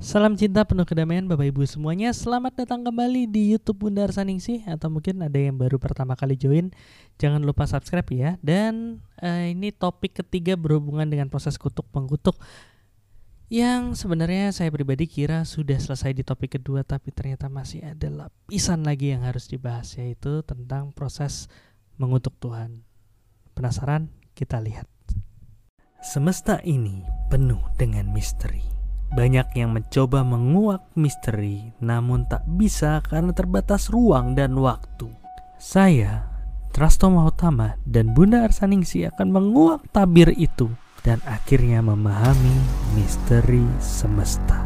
Salam cinta penuh kedamaian Bapak Ibu semuanya. Selamat datang kembali di Youtube Bunda Arsaningsih Atau mungkin ada yang baru pertama kali join. Jangan lupa subscribe ya. Dan eh, ini topik ketiga berhubungan dengan proses kutuk pengkutuk Yang sebenarnya saya pribadi kira sudah selesai di topik kedua Tapi ternyata masih ada lapisan lagi yang harus dibahas Yaitu tentang proses mengutuk Tuhan. Penasaran? Kita lihat. Semesta ini penuh dengan misteri banyak yang mencoba menguak misteri, namun tak bisa karena terbatas ruang dan waktu. Saya, Trasto Mahotama dan Bunda Arsaningsi akan menguak tabir itu dan akhirnya memahami misteri semesta.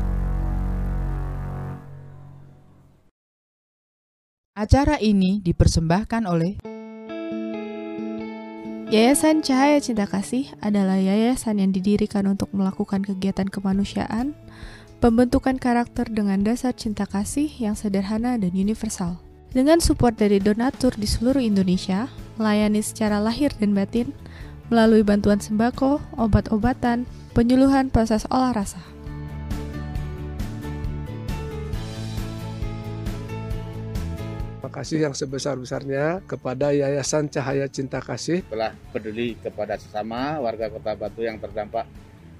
Acara ini dipersembahkan oleh Yayasan Cahaya Cinta Kasih adalah yayasan yang didirikan untuk melakukan kegiatan kemanusiaan, pembentukan karakter dengan dasar cinta kasih yang sederhana dan universal. Dengan support dari donatur di seluruh Indonesia, melayani secara lahir dan batin, melalui bantuan sembako, obat-obatan, penyuluhan proses olah rasa. Kasih yang sebesar-besarnya kepada Yayasan Cahaya Cinta Kasih telah peduli kepada sesama warga Kota Batu yang terdampak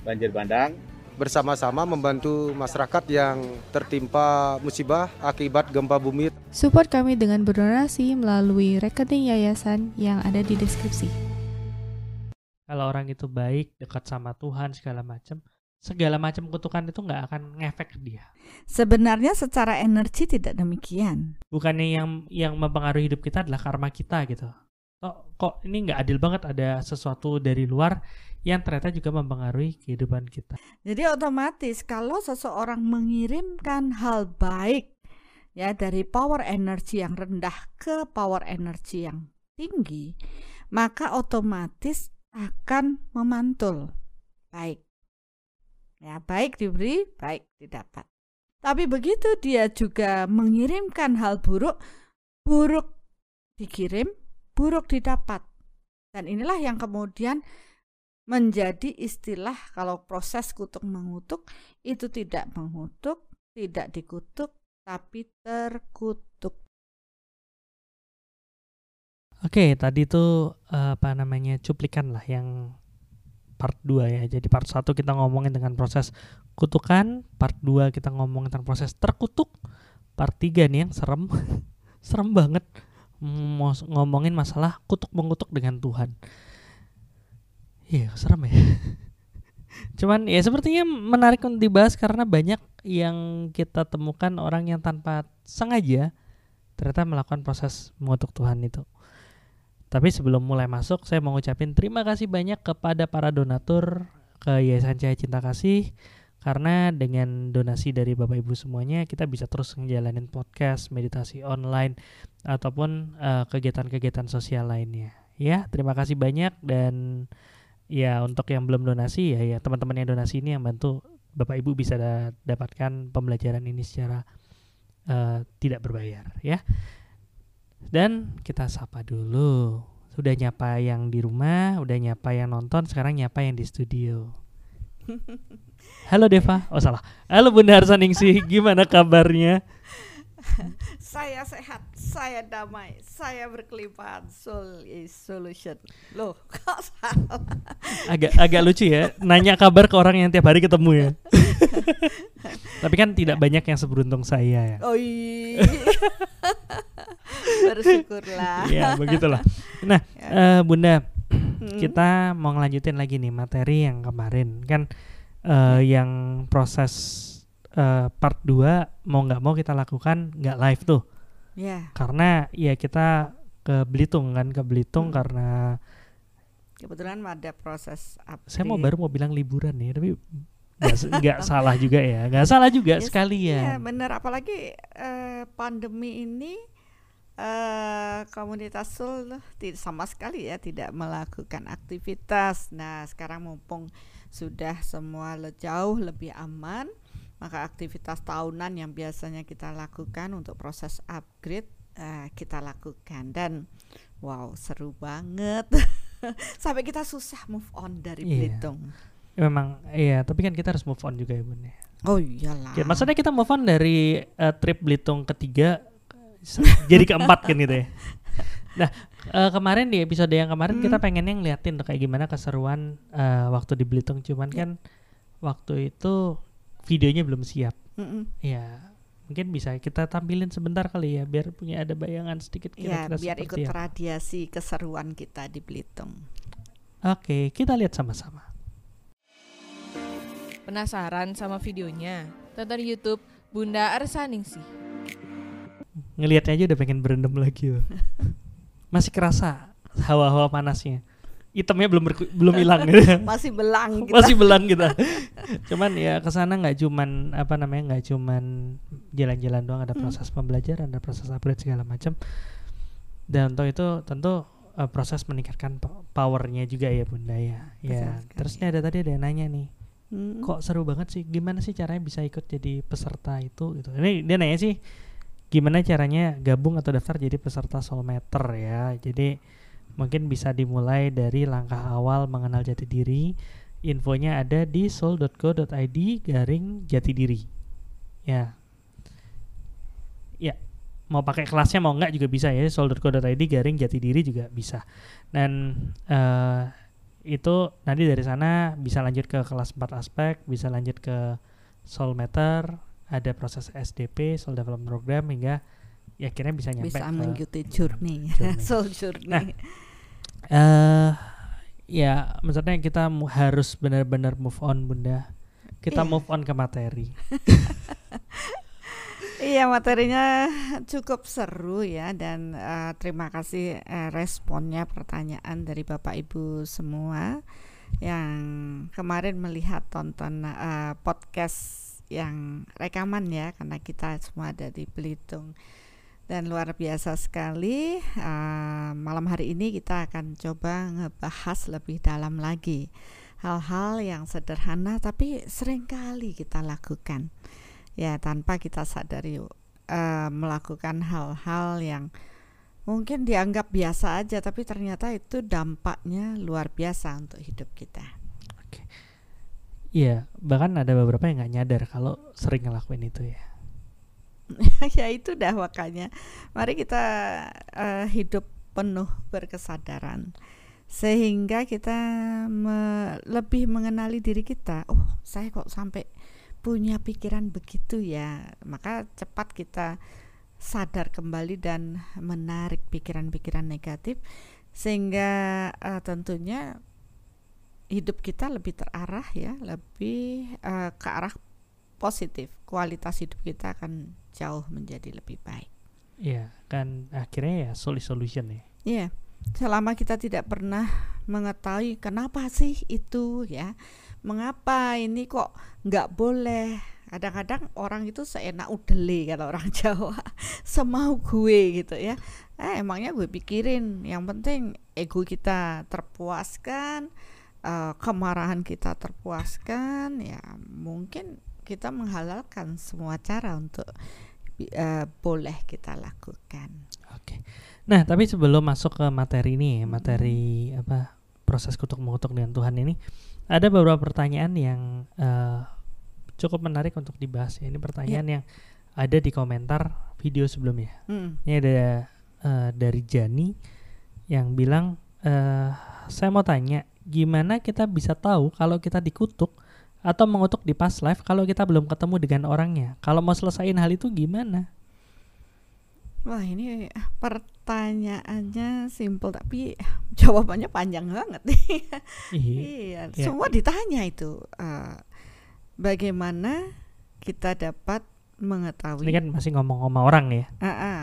banjir bandang bersama-sama membantu masyarakat yang tertimpa musibah akibat gempa bumi. Support kami dengan berdonasi melalui rekening yayasan yang ada di deskripsi. Kalau orang itu baik, dekat sama Tuhan segala macam, segala macam kutukan itu nggak akan ngefek ke dia. Sebenarnya secara energi tidak demikian. Bukannya yang yang mempengaruhi hidup kita adalah karma kita gitu. Kok, kok ini nggak adil banget ada sesuatu dari luar yang ternyata juga mempengaruhi kehidupan kita. Jadi otomatis kalau seseorang mengirimkan hal baik ya dari power energi yang rendah ke power energi yang tinggi, maka otomatis akan memantul baik Ya, baik diberi, baik didapat. Tapi begitu dia juga mengirimkan hal buruk, buruk dikirim, buruk didapat. Dan inilah yang kemudian menjadi istilah kalau proses kutuk mengutuk itu tidak mengutuk, tidak dikutuk, tapi terkutuk. Oke, tadi itu eh, apa namanya cuplikan lah yang part 2 ya. Jadi part 1 kita ngomongin dengan proses kutukan, part 2 kita ngomongin tentang proses terkutuk, part 3 nih yang serem. serem banget ngomongin masalah kutuk mengutuk dengan Tuhan. Iya, serem ya. Cuman ya sepertinya menarik untuk dibahas karena banyak yang kita temukan orang yang tanpa sengaja ternyata melakukan proses mengutuk Tuhan itu. Tapi sebelum mulai masuk, saya mau ngucapin terima kasih banyak kepada para donatur ke Yayasan Cahaya Cinta Kasih karena dengan donasi dari Bapak Ibu semuanya kita bisa terus ngejalanin podcast, meditasi online ataupun kegiatan kegiatan-kegiatan sosial lainnya. Ya, terima kasih banyak dan ya untuk yang belum donasi ya ya teman-teman yang donasi ini yang bantu Bapak Ibu bisa da dapatkan pembelajaran ini secara uh, tidak berbayar ya. Dan kita sapa dulu. Sudah nyapa yang di rumah, udah nyapa yang nonton, sekarang nyapa yang di studio. Halo Deva, oh salah. Halo Bunda Arsaningsih, gimana kabarnya? saya sehat, saya damai, saya berkelimpahan. Soul is solution. Loh, kok salah? Agak agak lucu ya, nanya kabar ke orang yang tiap hari ketemu ya. Tapi kan tidak banyak yang seberuntung saya ya. Oh iya. Bersyukurlah. ya, begitulah. Nah, ya. uh, Bunda, hmm. kita mau ngelanjutin lagi nih materi yang kemarin. Kan uh, yang proses uh, part 2 mau nggak mau kita lakukan nggak live tuh. Yeah. Karena ya kita ke Belitung kan, ke Belitung hmm. karena kebetulan ada proses update. Saya mau baru mau bilang liburan nih, tapi nggak salah juga ya nggak salah juga yes, sekalian ya benar apalagi uh, pandemi ini uh, komunitas Sul tidak sama sekali ya tidak melakukan aktivitas nah sekarang mumpung sudah semua jauh lebih aman maka aktivitas tahunan yang biasanya kita lakukan untuk proses upgrade uh, kita lakukan dan wow seru banget sampai kita susah move on dari yeah. Belitung memang iya tapi kan kita harus move on juga ya bun ya Oh iyalah. Ya, maksudnya kita move on dari eh, trip Belitung ketiga jadi keempat kan gitu ya. Nah eh, kemarin di episode yang kemarin kita Hmm. pengennya ngeliatin tuh kayak gimana keseruan eh, waktu di Belitung cuman Ya. kan waktu itu videonya belum siap. Mm-mm. Ya mungkin bisa kita tampilin sebentar kali ya biar punya ada bayangan sedikit Ya, kira-kira biar ikut apa. radiasi keseruan kita di Belitung. Oke kita lihat sama-sama. Penasaran sama videonya? Tonton YouTube Bunda Arsaningsih. Ngelihatnya aja udah pengen berendam lagi loh. Masih kerasa hawa-hawa panasnya. Itemnya belum berku- belum hilang gitu. Masih belang kita. masih belang kita cuman ya ke sana nggak cuman apa namanya nggak cuman jalan-jalan doang ada Hmm. proses pembelajaran ada proses upgrade segala macam dan untuk itu tentu uh, proses meningkatkan po- powernya juga ya bunda ya ya Betul sekali. terus ini ada tadi ada yang nanya nih Mm. kok seru banget sih gimana sih caranya bisa ikut jadi peserta itu gitu ini dia nanya sih gimana caranya gabung atau daftar jadi peserta soulmeter ya jadi mungkin bisa dimulai dari langkah awal mengenal jati diri. Infonya ada di soul.co.id garing jati diri. Ya. Ya mau pakai kelasnya mau enggak juga bisa ya. soul.co.id garing jati diri juga bisa. Dan eh, itu nanti dari sana bisa lanjut ke kelas 4 aspek bisa lanjut ke soul meter ada proses SDP soul development program hingga ya akhirnya bisa nyampe Bisa mengikuti journey, journey. soul journey. Nah, eh ya maksudnya kita harus benar-benar move on bunda. Kita Iya. move on ke materi. Iya materinya cukup seru ya dan eh, terima kasih eh, responnya pertanyaan dari Bapak Ibu semua yang kemarin melihat tonton eh, podcast yang rekaman ya karena kita semua ada di Belitung dan luar biasa sekali eh, malam hari ini kita akan coba ngebahas lebih dalam lagi hal-hal yang sederhana tapi sering kali kita lakukan. Ya tanpa kita sadari eh, melakukan hal-hal yang mungkin dianggap biasa aja tapi ternyata itu dampaknya luar biasa untuk hidup kita. Iya bahkan ada beberapa yang nggak nyadar kalau sering ngelakuin itu ya ya itu dah makanya mari kita eh, hidup penuh berkesadaran sehingga kita me- lebih mengenali diri kita. Oh, saya kok sampai punya pikiran begitu ya. Maka cepat kita sadar kembali dan menarik pikiran-pikiran negatif sehingga eh, tentunya hidup kita lebih terarah ya, lebih eh, ke arah positif. Kualitas hidup kita akan jauh menjadi lebih baik. Iya kan akhirnya ya soul is solution ya Iya, selama kita tidak pernah mengetahui kenapa sih itu ya, mengapa ini kok nggak boleh. Kadang-kadang orang itu seenak udele kata orang Jawa, semau gue gitu ya. Eh, emangnya gue pikirin, yang penting ego kita terpuaskan, eh, kemarahan kita terpuaskan, ya mungkin kita menghalalkan semua cara untuk eh, boleh kita lakukan. Oke. Nah, tapi sebelum masuk ke materi ini, ya, materi apa proses kutuk mengutuk dengan Tuhan ini, ada beberapa pertanyaan yang eh, cukup menarik untuk dibahas. ya. Ini pertanyaan yang ada di komentar video sebelumnya. Hmm. Ini ada eh, dari Jani yang bilang, eh, saya mau tanya, gimana kita bisa tahu kalau kita dikutuk atau mengutuk di past life kalau kita belum ketemu dengan orangnya? Kalau mau selesaiin hal itu gimana? Wah ini pertanyaannya simple tapi jawabannya panjang banget nih. Iya. iya, Iya. semua ditanya itu. eh, bagaimana kita dapat mengetahui? Ini kan masih ngomong-ngomong orang ya. Ah, ah.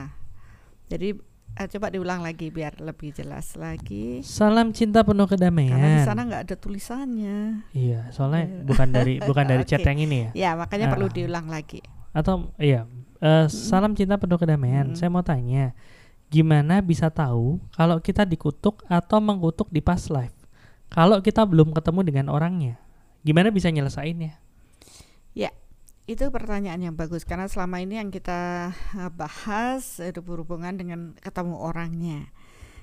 Jadi eh, coba diulang lagi biar lebih jelas lagi. Salam cinta penuh kedamaian. Karena di sana nggak ada tulisannya. Iya, soalnya Iya. bukan dari bukan dari chat Oke. yang ini ya. Ya makanya perlu Ah. diulang lagi. Atau iya, eh, salam cinta penuh kedamaian. Mm. Saya mau tanya, gimana bisa tahu kalau kita dikutuk atau mengutuk di past life? Kalau kita belum ketemu dengan orangnya, gimana bisa nyelesainnya? Itu pertanyaan yang bagus karena selama ini yang kita eh, bahas itu berhubungan dengan ketemu orangnya.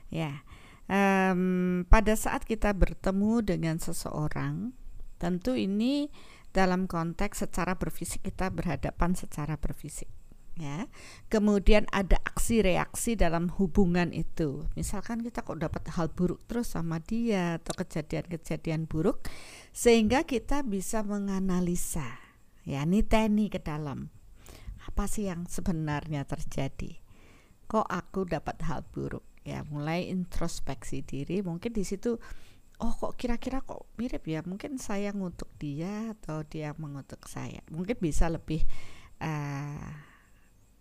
Ya, Em, pada saat kita bertemu dengan seseorang, tentu ini dalam konteks secara berfisik kita berhadapan secara berfisik ya. Kemudian ada aksi reaksi dalam hubungan itu. Misalkan kita kok dapat hal buruk terus sama dia atau kejadian-kejadian buruk sehingga kita bisa menganalisa ya niteni ke dalam apa sih yang sebenarnya terjadi. Kok aku dapat hal buruk? Ya, mulai introspeksi diri. Mungkin di situ oh kok kira-kira kok mirip ya mungkin saya ngutuk dia atau dia mengutuk saya mungkin bisa lebih uh,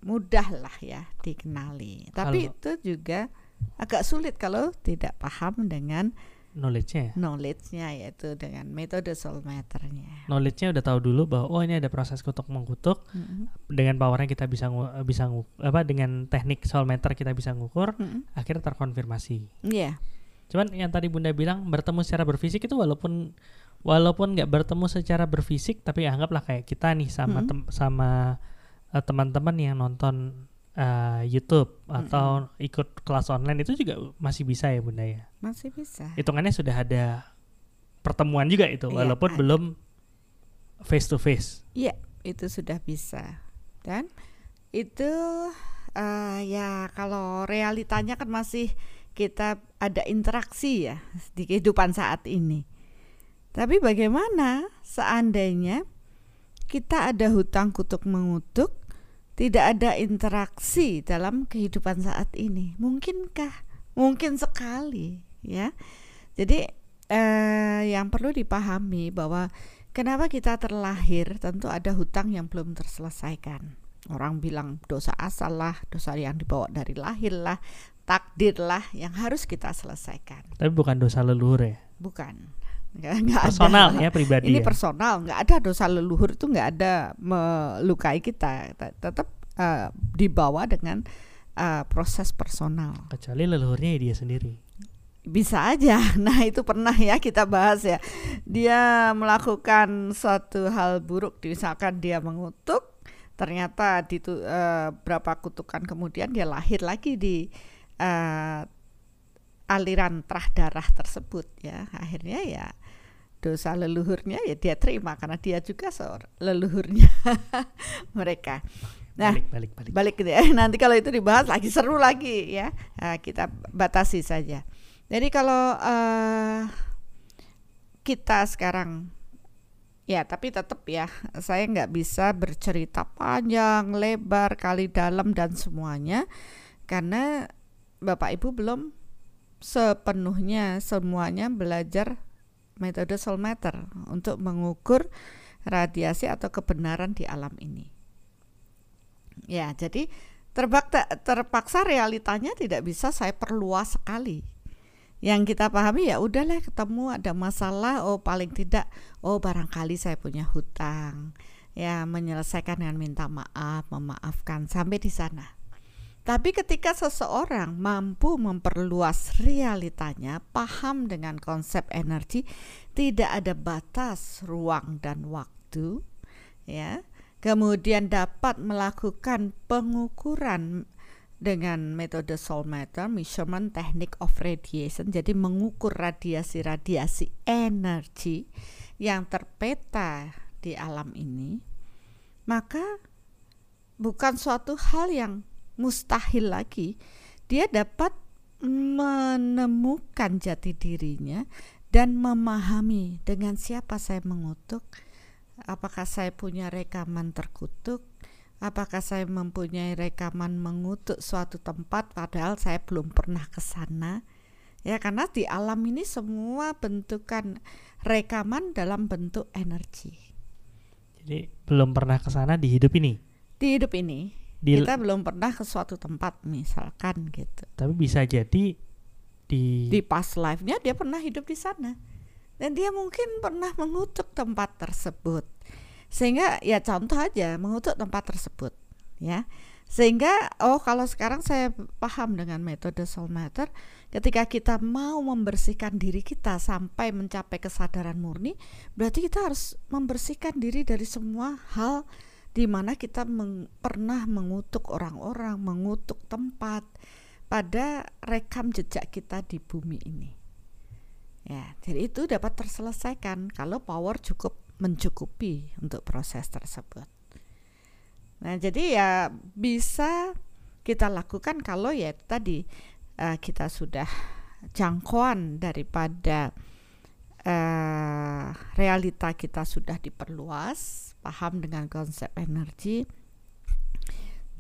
mudah lah ya dikenali. Tapi Kalau- itu juga agak sulit kalau tidak paham dengan knowledge-nya ya. knowledge-nya yaitu dengan metode soul matter-nya. Knowledge-nya udah tahu dulu bahwa oh ini ada proses kutuk mengkutuk Mm-mm. dengan powernya kita bisa ngu- bisa ngu- apa dengan teknik soul meter kita bisa ngukur Mm-mm. akhirnya terkonfirmasi. Iya, Cuman yang tadi Bunda bilang bertemu secara berfisik itu walaupun walaupun nggak bertemu secara berfisik tapi anggaplah kayak kita nih sama Mm-mm. tem- sama eh, teman-teman yang nonton eh, YouTube atau ikut kelas online itu juga masih bisa ya Bunda ya. masih bisa. Hitungannya sudah ada pertemuan juga itu Iya, walaupun ada. belum face to face. Iya, itu sudah bisa. Dan itu eh, ya kalau realitanya kan masih kita ada interaksi ya di kehidupan saat ini. Tapi bagaimana seandainya kita ada hutang kutuk mengutuk, tidak ada interaksi dalam kehidupan saat ini? Mungkinkah? Mungkin sekali, ya. Jadi eh, yang perlu dipahami bahwa kenapa kita terlahir tentu ada hutang yang belum terselesaikan. Orang bilang dosa asal lah, dosa yang dibawa dari lahir lah, takdir lah yang harus kita selesaikan. Tapi bukan dosa leluhur ya. Bukan, nggak, nggak ada. Personal ya pribadi. Ini ya. personal, nggak ada dosa leluhur itu nggak ada melukai kita, Tet- tetap eh, dibawa dengan eh, proses personal. Kecuali leluhurnya ya dia sendiri. Bisa aja. Nah, itu pernah ya kita bahas ya. Dia melakukan suatu hal buruk, misalkan dia mengutuk, ternyata di berapa kutukan kemudian dia lahir lagi di eh, aliran terah darah tersebut ya. Akhirnya ya dosa leluhurnya ya dia terima karena dia juga seorang leluhurnya mereka. Nah, balik balik balik. balik gitu ya. Nanti kalau itu dibahas lagi seru lagi ya. Nah, kita batasi saja. Jadi kalau eh, kita sekarang ya tapi tetap ya saya nggak bisa bercerita panjang lebar kali dalam dan semuanya karena bapak ibu belum sepenuhnya semuanya belajar metode soul matter untuk mengukur radiasi atau kebenaran di alam ini. Ya, jadi terbakta, terpaksa realitanya tidak bisa saya perluas sekali. Yang kita pahami ya udahlah ketemu ada masalah, oh paling tidak oh barangkali saya punya hutang. Ya, menyelesaikan dengan minta maaf, memaafkan sampai di sana. Tapi ketika seseorang mampu memperluas realitanya, paham dengan konsep energi, tidak ada batas ruang dan waktu, ya. Kemudian dapat melakukan pengukuran dengan metode soul matter, measurement technique of radiation, jadi mengukur radiasi-radiasi energi yang terpeta di alam ini, maka bukan suatu hal yang mustahil lagi. Dia dapat menemukan jati dirinya dan memahami dengan siapa saya mengutuk, apakah saya punya rekaman terkutuk, apakah saya mempunyai rekaman mengutuk suatu tempat padahal saya belum pernah ke sana. Ya, karena di alam ini semua bentukan rekaman dalam bentuk energi. Jadi belum pernah ke sana di hidup ini. Di hidup ini Di, kita belum pernah ke suatu tempat misalkan gitu. tapi bisa jadi di, Di past life-nya dia pernah hidup di sana. Dan dia mungkin pernah mengutuk tempat tersebut. Sehingga ya contoh aja mengutuk tempat tersebut ya. Sehingga oh kalau sekarang saya paham dengan metode soul matter ketika kita mau membersihkan diri kita sampai mencapai kesadaran murni berarti kita harus membersihkan diri dari semua hal di mana kita meng- pernah mengutuk orang-orang, mengutuk tempat pada rekam jejak kita di bumi ini. Ya, jadi itu dapat terselesaikan kalau power cukup mencukupi untuk proses tersebut. Nah, jadi ya bisa kita lakukan kalau ya tadi uh, kita sudah jangkauan daripada uh, realita kita sudah diperluas, paham dengan konsep energi,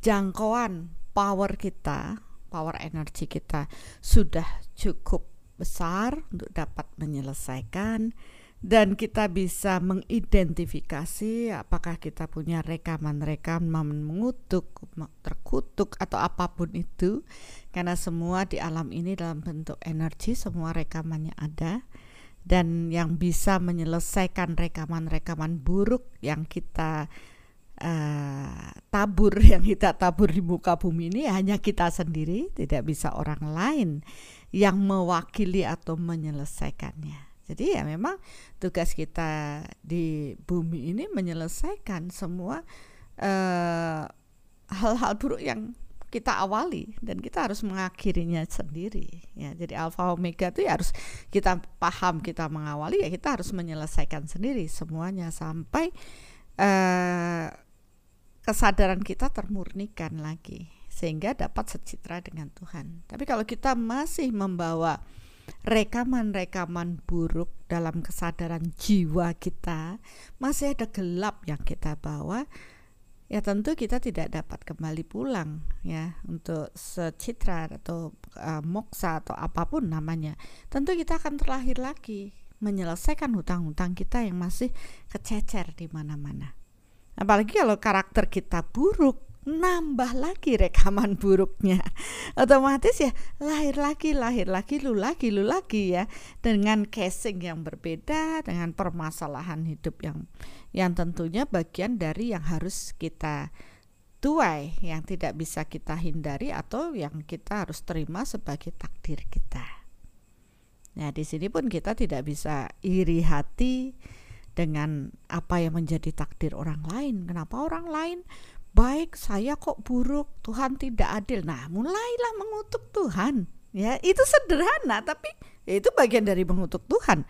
jangkauan power kita, power energi kita sudah cukup besar untuk dapat menyelesaikan dan kita bisa mengidentifikasi apakah kita punya rekaman-rekaman mengutuk, terkutuk atau apa pun itu. Karena semua di alam ini dalam bentuk energi semua rekamannya ada dan yang bisa menyelesaikan rekaman-rekaman buruk yang kita uh, tabur yang kita tabur di muka bumi ini hanya kita sendiri tidak bisa orang lain yang mewakili atau menyelesaikannya. Jadi ya memang tugas kita di bumi ini menyelesaikan semua hal eh, hal-hal buruk yang kita awali dan kita harus mengakhirinya sendiri. Ya jadi alfa omega itu ya harus kita paham kita mengawali ya kita harus menyelesaikan sendiri semuanya sampai uh, kesadaran kita termurnikan lagi sehingga dapat secitra dengan Tuhan. Tapi kalau kita masih membawa rekaman-rekaman buruk dalam kesadaran jiwa kita, masih ada gelap yang kita bawa, ya tentu kita tidak dapat kembali pulang ya untuk secitra atau uh, moksa atau apa pun namanya. Tentu kita akan terlahir lagi menyelesaikan hutang-hutang kita yang masih kececer di mana-mana. Apalagi kalau karakter kita buruk, nambah lagi rekaman buruknya otomatis ya lahir lagi lahir lagi lu lagi lu lagi ya dengan casing yang berbeda dengan permasalahan hidup yang yang tentunya bagian dari yang harus kita tuai yang tidak bisa kita hindari atau yang kita harus terima sebagai takdir kita. Nah, di sini pun kita tidak bisa iri hati dengan apa yang menjadi takdir orang lain. Kenapa orang lain baik saya kok buruk Tuhan tidak adil. Nah mulailah mengutuk Tuhan. Ya itu sederhana tapi ya itu bagian dari mengutuk Tuhan.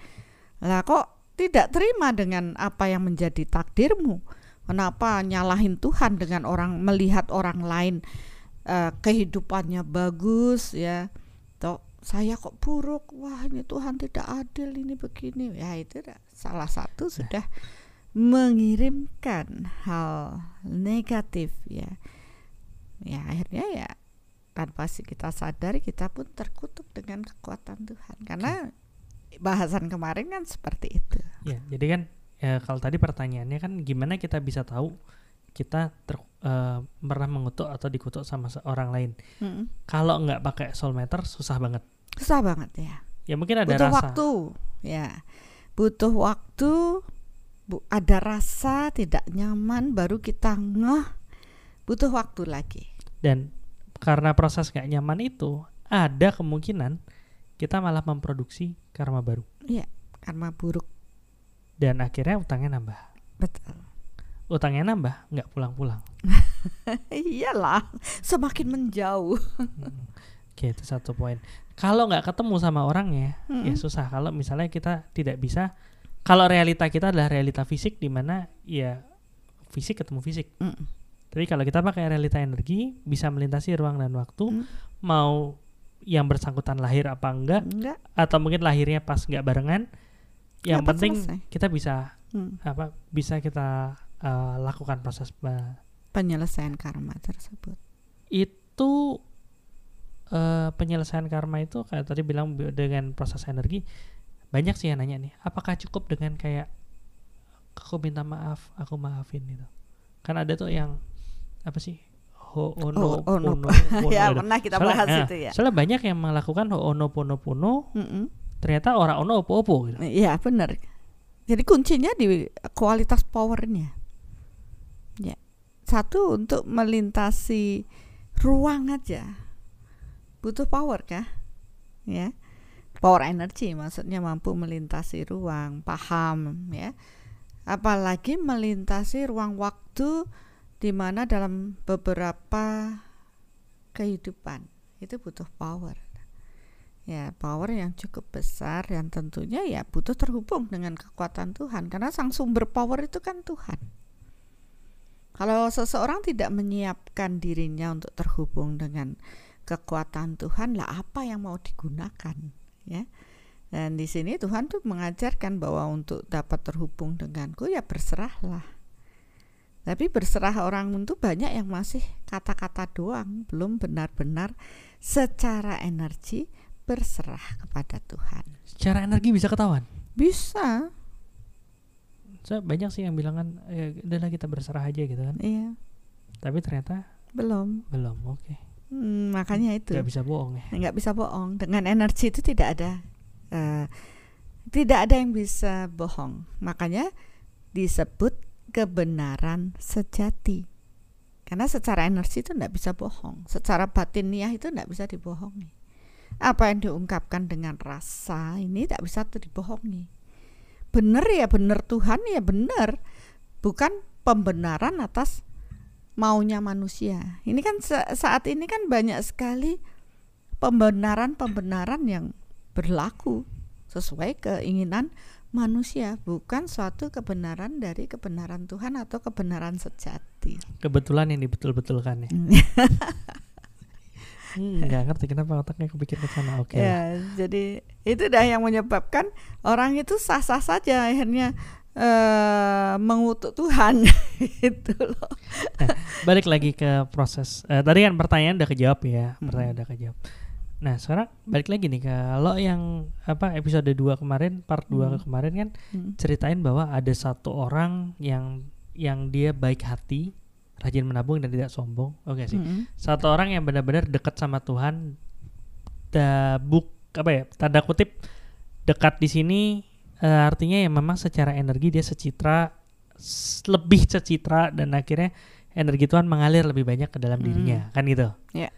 Lah kok tidak terima dengan apa yang menjadi takdirmu? Kenapa nyalahin Tuhan dengan orang melihat orang lain uh, kehidupannya bagus ya? Toh saya kok buruk? Wah ini Tuhan tidak adil ini begini. Ya itu salah satu sudah mengirimkan hal negatif ya. Ya akhirnya ya tanpa kita sadari kita pun terkutuk dengan kekuatan Tuhan. Karena bahasan kemarin kan seperti itu. Ya jadi kan ya kalau tadi pertanyaannya kan gimana kita bisa tahu kita ter, uh, pernah mengutuk atau dikutuk sama seorang lain? Hmm. kalau nggak pakai soul meter susah banget. Susah banget ya. Ya mungkin ada butuh rasa. waktu ya. Butuh waktu bu, ada rasa tidak nyaman baru kita ngeh butuh waktu lagi. Dan karena proses nggak nyaman itu ada kemungkinan kita malah memproduksi karma baru. Iya karma buruk. Dan akhirnya utangnya nambah. Betul. Utangnya nambah nggak pulang-pulang. Iyalah semakin menjauh. Hmm. oke itu satu poin. Kalau nggak ketemu sama orangnya hmm. ya susah. Kalau misalnya kita tidak bisa kalau realita kita adalah realita fisik di mana ya fisik ketemu fisik. Mm. Tapi kalau kita pakai realita energi bisa melintasi ruang dan waktu, mm. mau yang bersangkutan lahir apa enggak, enggak. atau mungkin lahirnya pas enggak barengan, yang ya, penting selesai. kita bisa mm. apa bisa kita uh, lakukan proses penyelesaian karma tersebut. Itu uh, penyelesaian karma itu kayak tadi bilang dengan proses energi banyak sih yang nanya nih apakah cukup dengan kayak aku minta maaf aku maafin gitu? Kan ada tuh yang apa sih? Ho ono oh, oh, no. pono, pono ya pernah kita soalnya, bahas nah, itu ya. soalnya banyak yang melakukan ho ono pono pono mm -mm. ternyata orang ono opo opo gitu. Iya benar jadi kuncinya di kualitas powernya. Ya. Satu untuk melintasi ruang aja. Butuh power kah? Ya power energy maksudnya mampu melintasi ruang paham ya. Apalagi melintasi ruang waktu di mana dalam beberapa kehidupan itu butuh power. Ya power yang cukup besar dan tentunya ya butuh terhubung dengan kekuatan Tuhan. Karena sang sumber power itu kan Tuhan. Kalau seseorang tidak menyiapkan dirinya untuk terhubung dengan kekuatan Tuhan, lah apa yang mau digunakan, ya? Dan di sini Tuhan tuh mengajarkan bahwa untuk dapat terhubung denganku ya berserahlah. Tapi berserah orang itu banyak yang masih kata-kata doang, belum benar-benar secara energi berserah kepada Tuhan. Secara energi bisa ketahuan. Bisa, So, banyak sih yang bilang kan, ya udahlah kita berserah aja gitu kan. iya, Tapi ternyata belum. belum. Oke. Hmm, makanya itu Gak bisa bohong ya. nggak bisa bohong. Dengan energi itu tidak ada, eh, tidak ada yang bisa bohong. Makanya disebut kebenaran sejati. Karena secara energi itu tidak bisa bohong. Secara batiniah itu tidak bisa dibohongi. Apa yang diungkapkan dengan rasa ini tidak bisa dibohongi. Benar ya benar Tuhan ya benar. Bukan pembenaran atas maunya manusia. Ini kan sa- saat ini kan banyak sekali pembenaran-pembenaran yang berlaku sesuai keinginan manusia, bukan suatu kebenaran dari kebenaran Tuhan atau kebenaran sejati. Kebetulan yang dibetul-betulkan ya. Hmm, nggak ngerti kenapa otaknya kepikir ke sana. Oke. lah. Ya, jadi itu dah yang menyebabkan orang itu sah-sah saja akhirnya eh mengutuk Tuhan itu loh. Balik lagi ke proses. Eh, tadi kan pertanyaan udah kejawab ya, Hmm. pertanyaan udah kejawab. Nah, sekarang balik lagi nih kalau yang apa episode 2 kemarin, part 2 Hmm. kemarin kan Hmm. ceritain bahwa ada satu orang yang yang dia baik hati, rajin menabung dan tidak sombong. Oke sih. Mm-mm. Satu orang yang benar-benar dekat sama Tuhan. Da, buk apa ya? Tanda kutip dekat di sini eh, artinya ya memang secara energi dia secitra lebih secitra dan akhirnya energi Tuhan mengalir lebih banyak ke dalam Hmm. dirinya, kan gitu. Ya.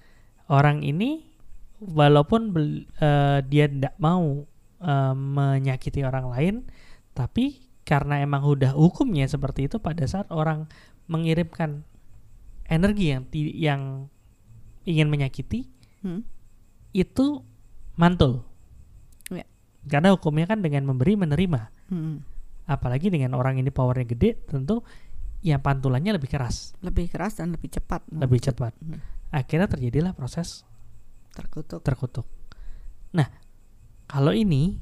Orang ini walaupun bel- eh, dia tidak mau eh, menyakiti orang lain, tapi karena emang udah hukumnya seperti itu pada saat orang mengirimkan energi yang yang ingin menyakiti Hmm. itu mantul. Karena hukumnya kan dengan memberi menerima. Mm. Apalagi dengan orang ini powernya gede, tentu ya pantulannya lebih keras, Lebih keras dan lebih cepat. lebih cepat. Hmm. Akhirnya terjadilah proses terkutuk. terkutuk. Nah, kalau ini,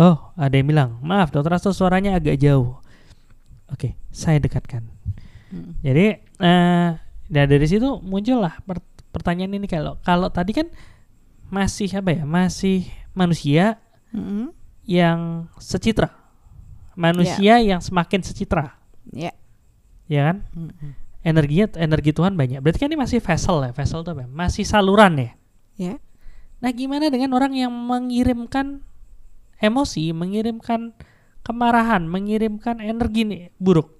oh ada yang bilang, maaf dokter Asto suaranya agak jauh. Oke, saya dekatkan. Mm. Jadi, eh nah dari situ muncullah per- pertanyaan ini kalau kalau tadi kan masih apa ya, masih manusia Mm-mm. yang secitra, manusia yang semakin secitra, Ya. ya kan? Mm-mm. Energinya, energi Tuhan banyak. Berarti kan ini masih vessel ya, vessel itu apa? ya? Masih saluran ya. Ya. Nah, gimana dengan orang yang mengirimkan emosi, mengirimkan kemarahan, mengirimkan energi nih buruk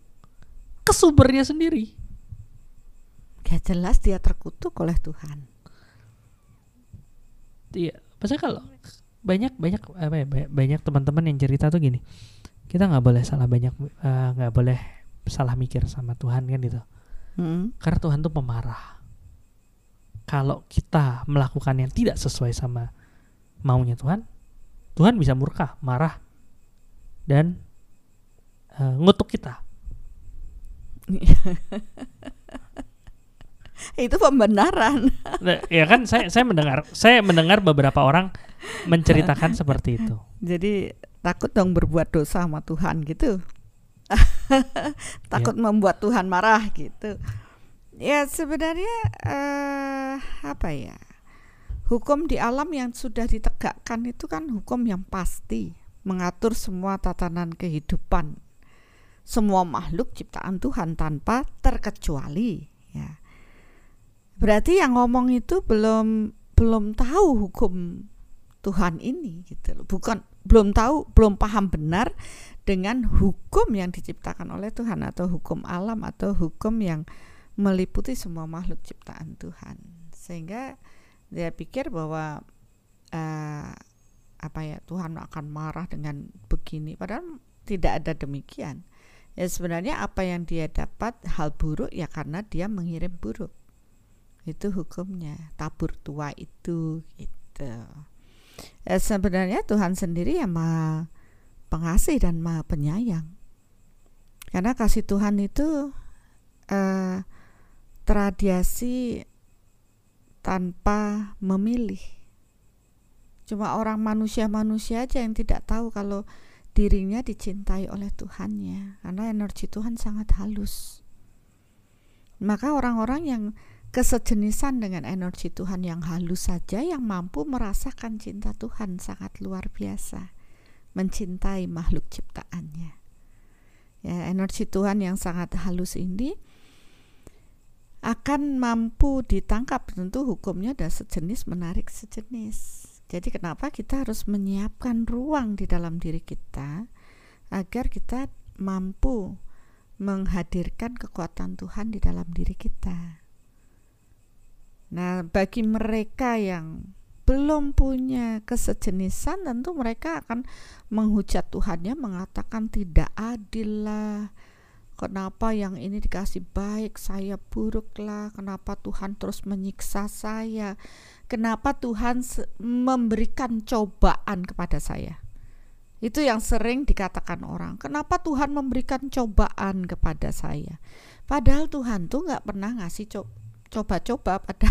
ke sumbernya sendiri? Ya jelas dia terkutuk oleh Tuhan. Iya, maksudnya kalau banyak banyak apa ya banyak, banyak teman-teman yang cerita tuh gini, kita nggak boleh salah banyak eh, nggak boleh salah mikir sama Tuhan kan gitu, Mm-mm. karena Tuhan tuh pemarah. Kalau kita melakukan yang tidak sesuai sama maunya Tuhan, Tuhan bisa murka, marah, dan eh, ngutuk kita. Itu pembenaran. Nah, ya kan saya saya mendengar saya mendengar beberapa orang menceritakan seperti itu. Jadi takut dong berbuat dosa sama Tuhan gitu. takut membuat Tuhan marah gitu. Ya sebenarnya eh, apa ya? Hukum di alam yang sudah ditegakkan itu kan hukum yang pasti mengatur semua tatanan kehidupan semua makhluk ciptaan Tuhan tanpa terkecuali ya. Berarti yang ngomong itu belum belum tahu hukum Tuhan ini gitu loh. Bukan belum tahu, belum paham benar dengan hukum yang diciptakan oleh Tuhan atau hukum alam atau hukum yang meliputi semua makhluk ciptaan Tuhan. Sehingga dia pikir bahwa eh, apa ya Tuhan akan marah dengan begini padahal tidak ada demikian. Ya sebenarnya apa yang dia dapat hal buruk ya karena dia mengirim buruk. Itu hukumnya, tabur tua itu gitu. Eh, sebenarnya Tuhan sendiri yang maha pengasih dan maha penyayang. Karena kasih Tuhan itu eh, teradiasi tanpa memilih. Cuma orang manusia-manusia aja yang tidak tahu kalau dirinya dicintai oleh Tuhannya, karena energi Tuhan sangat halus. Maka orang-orang yang kesejenisan dengan energi Tuhan yang halus saja yang mampu merasakan cinta Tuhan sangat luar biasa, mencintai makhluk ciptaannya. Ya, energi Tuhan yang sangat halus ini akan mampu ditangkap tentu hukumnya ada sejenis menarik sejenis. Jadi kenapa kita harus menyiapkan ruang di dalam diri kita agar kita mampu menghadirkan kekuatan Tuhan di dalam diri kita. Nah, bagi mereka yang belum punya kesejenisan tentu mereka akan menghujat Tuhannya mengatakan tidak adil lah Kenapa yang ini dikasih baik, saya buruklah. Kenapa Tuhan terus menyiksa saya? Kenapa Tuhan memberikan cobaan kepada saya? Itu yang sering dikatakan orang. Kenapa Tuhan memberikan cobaan kepada saya? Padahal Tuhan tuh nggak pernah ngasih co coba-coba pada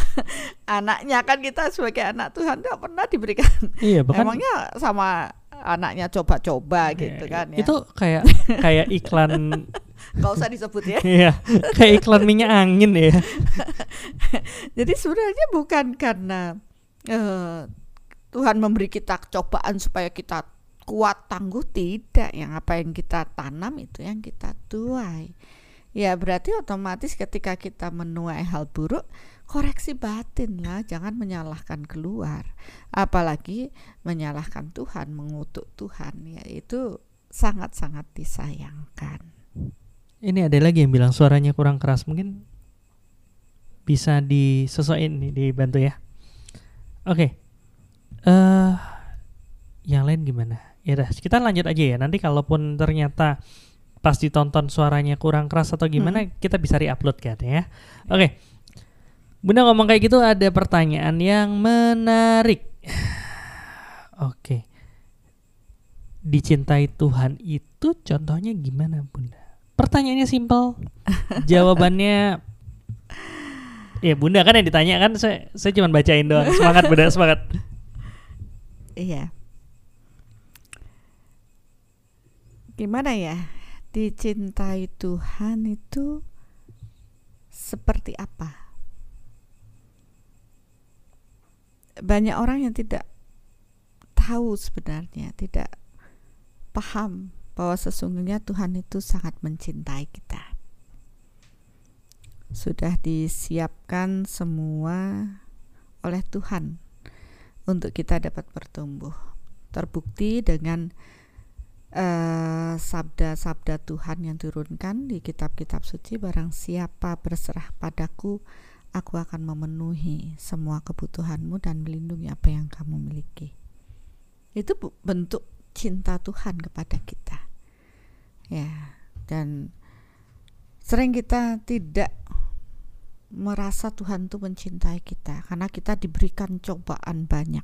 anaknya kan kita sebagai anak Tuhan nggak pernah diberikan. Iya, bahkan Emangnya sama anaknya coba-coba gitu Iya, kan ya. Itu kayak kayak iklan Gak usah disebut ya. Iya, kayak iklan minyak angin ya. Jadi sebenarnya bukan karena eh, Tuhan memberi kita cobaan supaya kita kuat tangguh tidak yang apa yang kita tanam itu yang kita tuai ya berarti otomatis ketika kita menuai hal buruk koreksi batin lah jangan menyalahkan keluar apalagi menyalahkan Tuhan mengutuk Tuhan ya itu sangat-sangat disayangkan Ini ada lagi yang bilang suaranya kurang keras. Mungkin bisa disesuaikan nih, dibantu ya. Oke. Eh yang lain gimana? Ya kita lanjut aja ya. Nanti kalaupun ternyata pas ditonton suaranya kurang keras atau gimana, kita bisa re-upload kan ya. Oke. Bunda ngomong kayak gitu ada pertanyaan yang menarik. Oke. Dicintai Tuhan itu contohnya gimana, Bunda? Pertanyaannya simpel. Jawabannya Ya Bunda kan yang ditanya kan saya saya cuma bacain doang. Semangat Bunda, semangat. iya gimana ya dicintai Tuhan itu seperti apa banyak orang yang tidak tahu sebenarnya tidak paham bahwa sesungguhnya Tuhan itu sangat mencintai kita sudah disiapkan semua oleh Tuhan untuk kita dapat bertumbuh. Terbukti dengan eh, sabda-sabda Tuhan yang turunkan di kitab-kitab suci barang siapa berserah padaku aku akan memenuhi semua kebutuhanmu dan melindungi apa yang kamu miliki. Itu bentuk cinta Tuhan kepada kita. Ya, dan sering kita tidak merasa Tuhan itu mencintai kita karena kita diberikan cobaan banyak.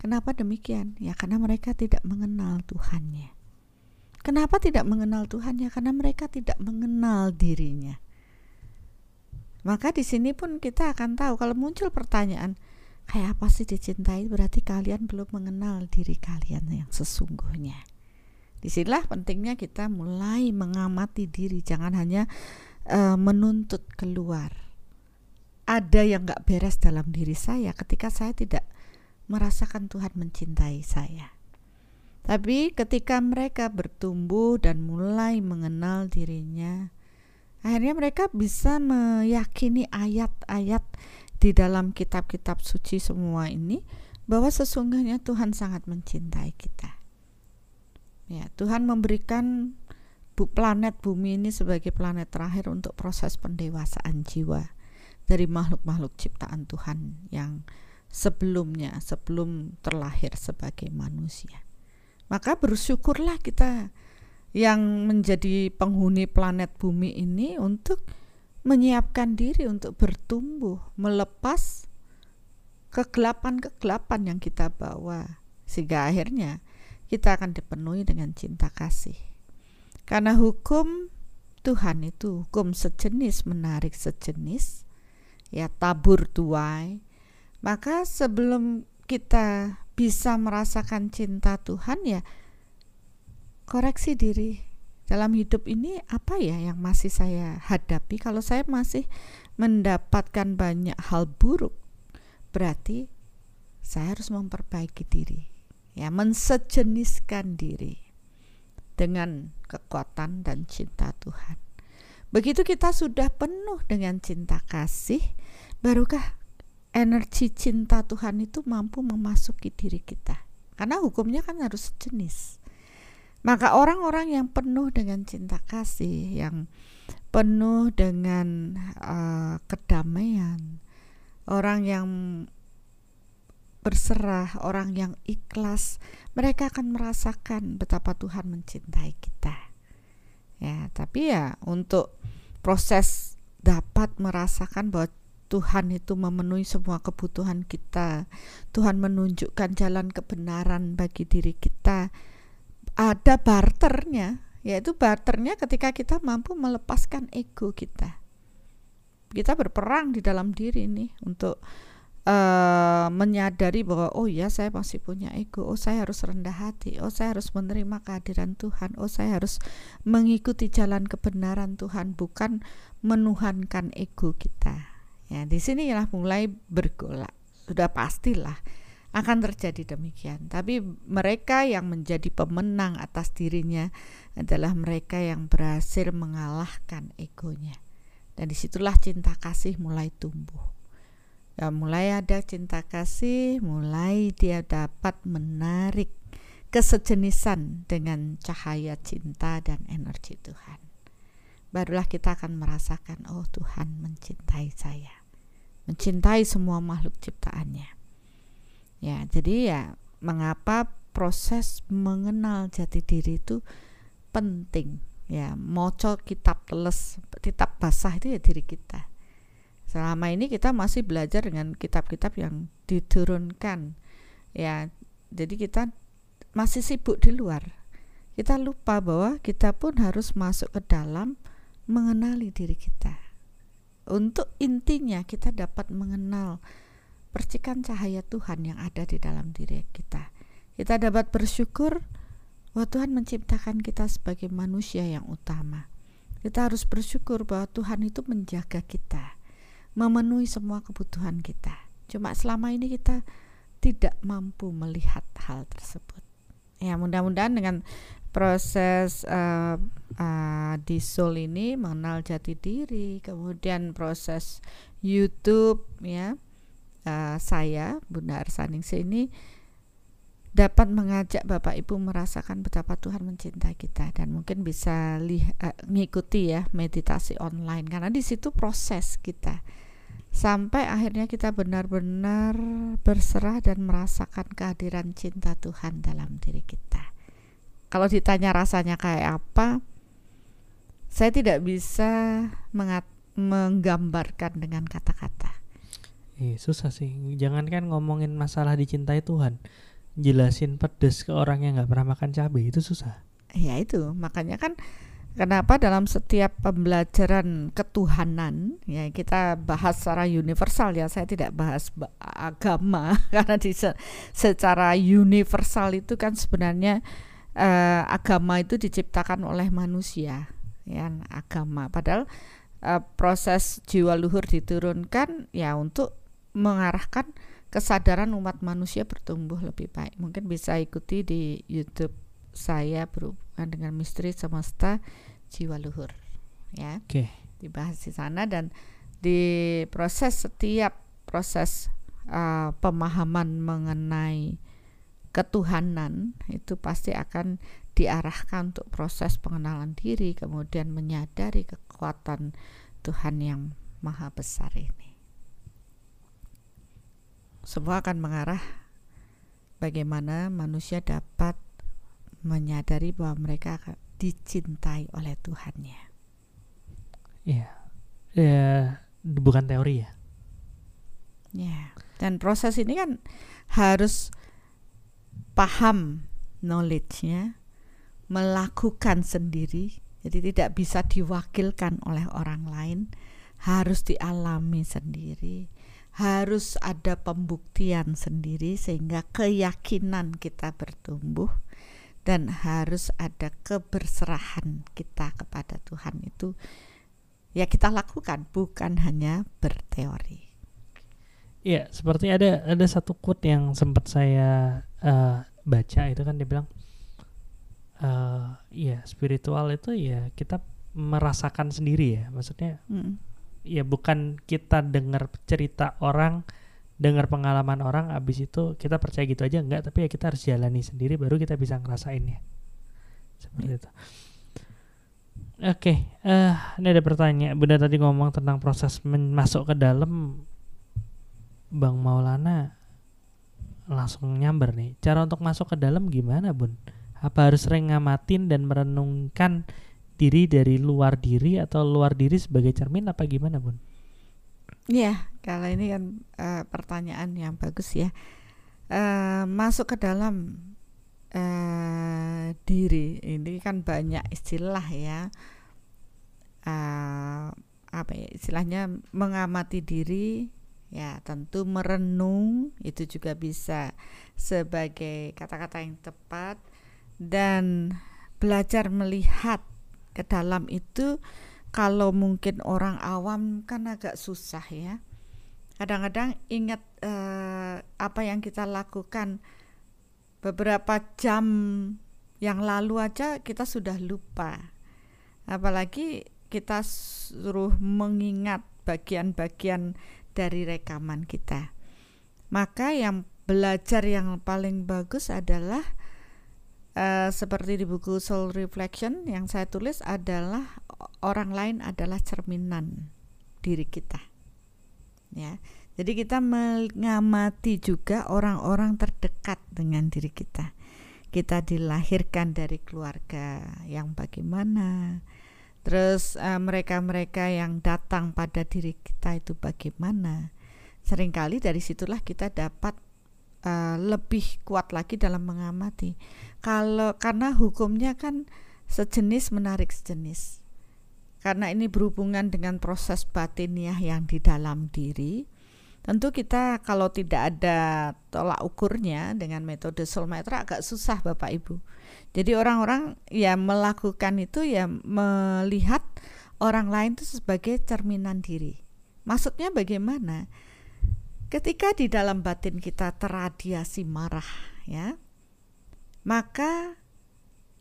Kenapa demikian? Ya karena mereka tidak mengenal Tuhannya. Kenapa tidak mengenal Tuhannya? Karena mereka tidak mengenal dirinya. Maka di sini pun kita akan tahu kalau muncul pertanyaan kayak apa sih dicintai berarti kalian belum mengenal diri kalian yang sesungguhnya. Di sinilah pentingnya kita mulai mengamati diri, jangan hanya uh, menuntut keluar. Ada yang nggak beres dalam diri saya ketika saya tidak merasakan Tuhan mencintai saya. Tapi ketika mereka bertumbuh dan mulai mengenal dirinya, akhirnya mereka bisa meyakini ayat-ayat di dalam kitab-kitab suci semua ini bahwa sesungguhnya Tuhan sangat mencintai kita. Ya, Tuhan memberikan planet bumi ini sebagai planet terakhir untuk proses pendewasaan jiwa dari makhluk-makhluk ciptaan Tuhan yang sebelumnya sebelum terlahir sebagai manusia. Maka bersyukurlah kita yang menjadi penghuni planet bumi ini untuk menyiapkan diri untuk bertumbuh, melepas kegelapan-kegelapan yang kita bawa sehingga akhirnya kita akan dipenuhi dengan cinta kasih. Karena hukum Tuhan itu hukum sejenis menarik sejenis ya tabur tuai maka sebelum kita bisa merasakan cinta Tuhan ya koreksi diri dalam hidup ini apa ya yang masih saya hadapi kalau saya masih mendapatkan banyak hal buruk berarti saya harus memperbaiki diri ya mensejeniskan diri dengan kekuatan dan cinta Tuhan. Begitu kita sudah penuh dengan cinta kasih, barukah energi cinta Tuhan itu mampu memasuki diri kita. Karena hukumnya kan harus sejenis. Maka orang-orang yang penuh dengan cinta kasih, yang penuh dengan uh, kedamaian, orang yang berserah, orang yang ikhlas, mereka akan merasakan betapa Tuhan mencintai kita. Ya, tapi ya untuk proses dapat merasakan bahwa Tuhan itu memenuhi semua kebutuhan kita. Tuhan menunjukkan jalan kebenaran bagi diri kita. Ada barternya, yaitu barternya ketika kita mampu melepaskan ego kita. Kita berperang di dalam diri nih untuk uh, menyadari bahwa oh ya saya masih punya ego, oh saya harus rendah hati, oh saya harus menerima kehadiran Tuhan, oh saya harus mengikuti jalan kebenaran Tuhan, bukan menuhankan ego kita. Ya, di sinilah mulai bergolak. Sudah pastilah akan terjadi demikian. Tapi mereka yang menjadi pemenang atas dirinya adalah mereka yang berhasil mengalahkan egonya. Dan di situlah cinta kasih mulai tumbuh ya mulai ada cinta kasih mulai dia dapat menarik kesejenisan dengan cahaya cinta dan energi Tuhan barulah kita akan merasakan oh Tuhan mencintai saya mencintai semua makhluk ciptaannya. Ya jadi ya mengapa proses mengenal jati diri itu penting? Ya moco kitab teles kitab basah itu ya diri kita. Selama ini kita masih belajar dengan kitab-kitab yang diturunkan. Ya jadi kita masih sibuk di luar. Kita lupa bahwa kita pun harus masuk ke dalam mengenali diri kita untuk intinya kita dapat mengenal percikan cahaya Tuhan yang ada di dalam diri kita kita dapat bersyukur bahwa Tuhan menciptakan kita sebagai manusia yang utama kita harus bersyukur bahwa Tuhan itu menjaga kita memenuhi semua kebutuhan kita. Cuma selama ini kita tidak mampu melihat hal tersebut. Ya, mudah-mudahan dengan proses uh, uh, di Soul ini mengenal jati diri, kemudian proses YouTube ya uh, saya Bunda Arsaningsi ini dapat mengajak Bapak Ibu merasakan betapa Tuhan mencintai kita dan mungkin bisa lihat uh, ngikuti ya meditasi online karena di situ proses kita sampai akhirnya kita benar-benar berserah dan merasakan kehadiran cinta Tuhan dalam diri kita. Kalau ditanya rasanya kayak apa, saya tidak bisa menggambarkan dengan kata-kata. Eh, susah sih. Jangankan ngomongin masalah dicintai Tuhan, jelasin pedes ke orang yang nggak pernah makan cabai itu susah. Ya itu, makanya kan Kenapa dalam setiap pembelajaran ketuhanan ya kita bahas secara universal ya saya tidak bahas agama karena di secara universal itu kan sebenarnya eh, agama itu diciptakan oleh manusia ya agama. Padahal eh, proses jiwa luhur diturunkan ya untuk mengarahkan kesadaran umat manusia bertumbuh lebih baik. Mungkin bisa ikuti di YouTube saya berhubungan dengan misteri semesta jiwa luhur ya. Okay. dibahas di sana dan di proses setiap proses uh, pemahaman mengenai ketuhanan itu pasti akan diarahkan untuk proses pengenalan diri kemudian menyadari kekuatan Tuhan yang maha besar ini semua akan mengarah bagaimana manusia dapat menyadari bahwa mereka dicintai oleh Tuhannya. Iya, ya bukan teori ya. Ya. Dan proses ini kan harus paham knowledge-nya, melakukan sendiri, jadi tidak bisa diwakilkan oleh orang lain, harus dialami sendiri, harus ada pembuktian sendiri sehingga keyakinan kita bertumbuh dan harus ada keberserahan kita kepada Tuhan itu ya kita lakukan bukan hanya berteori. Iya, seperti ada ada satu quote yang sempat saya uh, baca itu kan dia bilang uh, ya spiritual itu ya kita merasakan sendiri ya. Maksudnya Mm. ya bukan kita dengar cerita orang dengar pengalaman orang abis itu kita percaya gitu aja enggak. Tapi ya kita harus jalani sendiri baru kita bisa ngerasainnya seperti itu. Oke eh ini ada pertanyaan. Bunda tadi ngomong tentang proses masuk ke dalam. Bang Maulana langsung nyamber nih cara untuk masuk ke dalam gimana bun apa harus sering ngamatin dan merenungkan diri dari luar diri atau luar diri sebagai cermin apa gimana bun Ya, kalau ini kan eh, pertanyaan yang bagus ya. Eh, masuk ke dalam eh, diri ini kan banyak istilah ya. Eh, apa ya istilahnya mengamati diri ya tentu merenung itu juga bisa sebagai kata-kata yang tepat dan belajar melihat ke dalam itu kalau mungkin orang awam kan agak susah ya. Kadang-kadang ingat eh, apa yang kita lakukan beberapa jam yang lalu aja kita sudah lupa. Apalagi kita suruh mengingat bagian-bagian dari rekaman kita. Maka yang belajar yang paling bagus adalah eh, seperti di buku Soul Reflection yang saya tulis adalah orang lain adalah cerminan diri kita. Ya. Jadi kita mengamati juga orang-orang terdekat dengan diri kita. Kita dilahirkan dari keluarga yang bagaimana? Terus eh, mereka-mereka yang datang pada diri kita itu bagaimana? Seringkali dari situlah kita dapat eh, lebih kuat lagi dalam mengamati. Kalau karena hukumnya kan sejenis menarik sejenis karena ini berhubungan dengan proses batiniah yang di dalam diri tentu kita kalau tidak ada tolak ukurnya dengan metode soulmeter agak susah Bapak Ibu jadi orang-orang ya melakukan itu ya melihat orang lain itu sebagai cerminan diri maksudnya bagaimana ketika di dalam batin kita terradiasi marah ya maka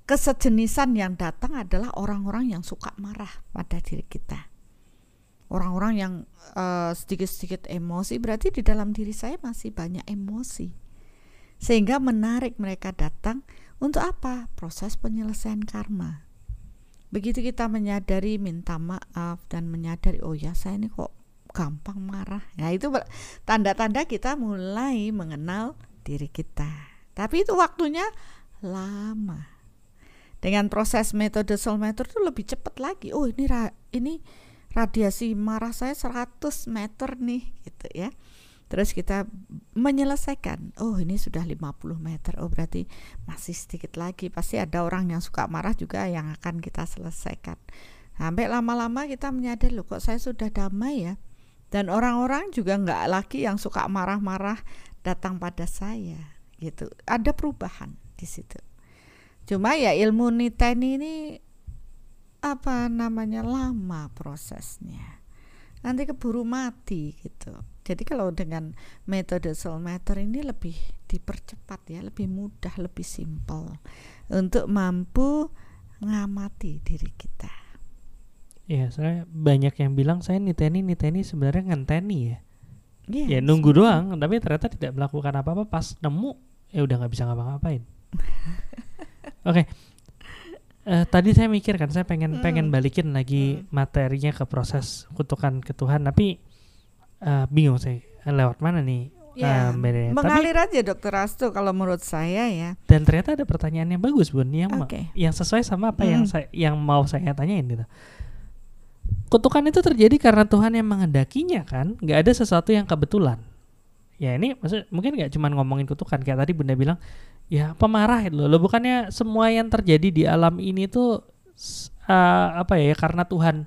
kesejenisan yang datang adalah orang-orang yang suka marah pada diri kita. Orang-orang yang uh, sedikit-sedikit emosi berarti di dalam diri saya masih banyak emosi. Sehingga menarik mereka datang untuk apa? Proses penyelesaian karma. Begitu kita menyadari minta maaf dan menyadari oh ya saya ini kok gampang marah. Nah, itu tanda-tanda kita mulai mengenal diri kita. Tapi itu waktunya lama dengan proses metode soulmeter itu lebih cepat lagi oh ini ini radiasi marah saya 100 meter nih gitu ya terus kita menyelesaikan. Oh ini sudah 50 meter. Oh berarti masih sedikit lagi. Pasti ada orang yang suka marah juga yang akan kita selesaikan. Sampai lama-lama kita menyadari loh kok saya sudah damai ya? Dan orang-orang juga nggak lagi yang suka marah-marah datang pada saya gitu. Ada perubahan di situ. Cuma ya ilmu niteni ini apa namanya lama prosesnya. Nanti keburu mati gitu. Jadi kalau dengan metode soulmeter ini lebih dipercepat ya, lebih mudah, lebih simpel untuk mampu ngamati diri kita. Ya, saya banyak yang bilang saya niteni niteni sebenarnya ngenteni ya. Yes. Ya nunggu doang, tapi ternyata tidak melakukan apa-apa pas nemu ya udah nggak bisa ngapa-ngapain. Oke. Okay. Uh, tadi saya mikir kan saya pengen Hmm. pengen balikin lagi materinya ke proses kutukan ke Tuhan tapi uh, bingung saya lewat mana nih Ya, uh, bedanya. Tapi- mengalir aja Dokter Astu kalau menurut saya ya. dan ternyata ada pertanyaan yang bagus bun yang Oke. yang sesuai sama apa yang Mm. saya yang mau saya tanyain gitu kutukan itu terjadi karena Tuhan yang mengendakinya kan nggak ada sesuatu yang kebetulan ya ini maksud mungkin nggak cuma ngomongin kutukan kayak tadi bunda bilang ya pemarah itu loh. Bukannya semua yang terjadi di alam ini tuh eh, apa ya karena Tuhan?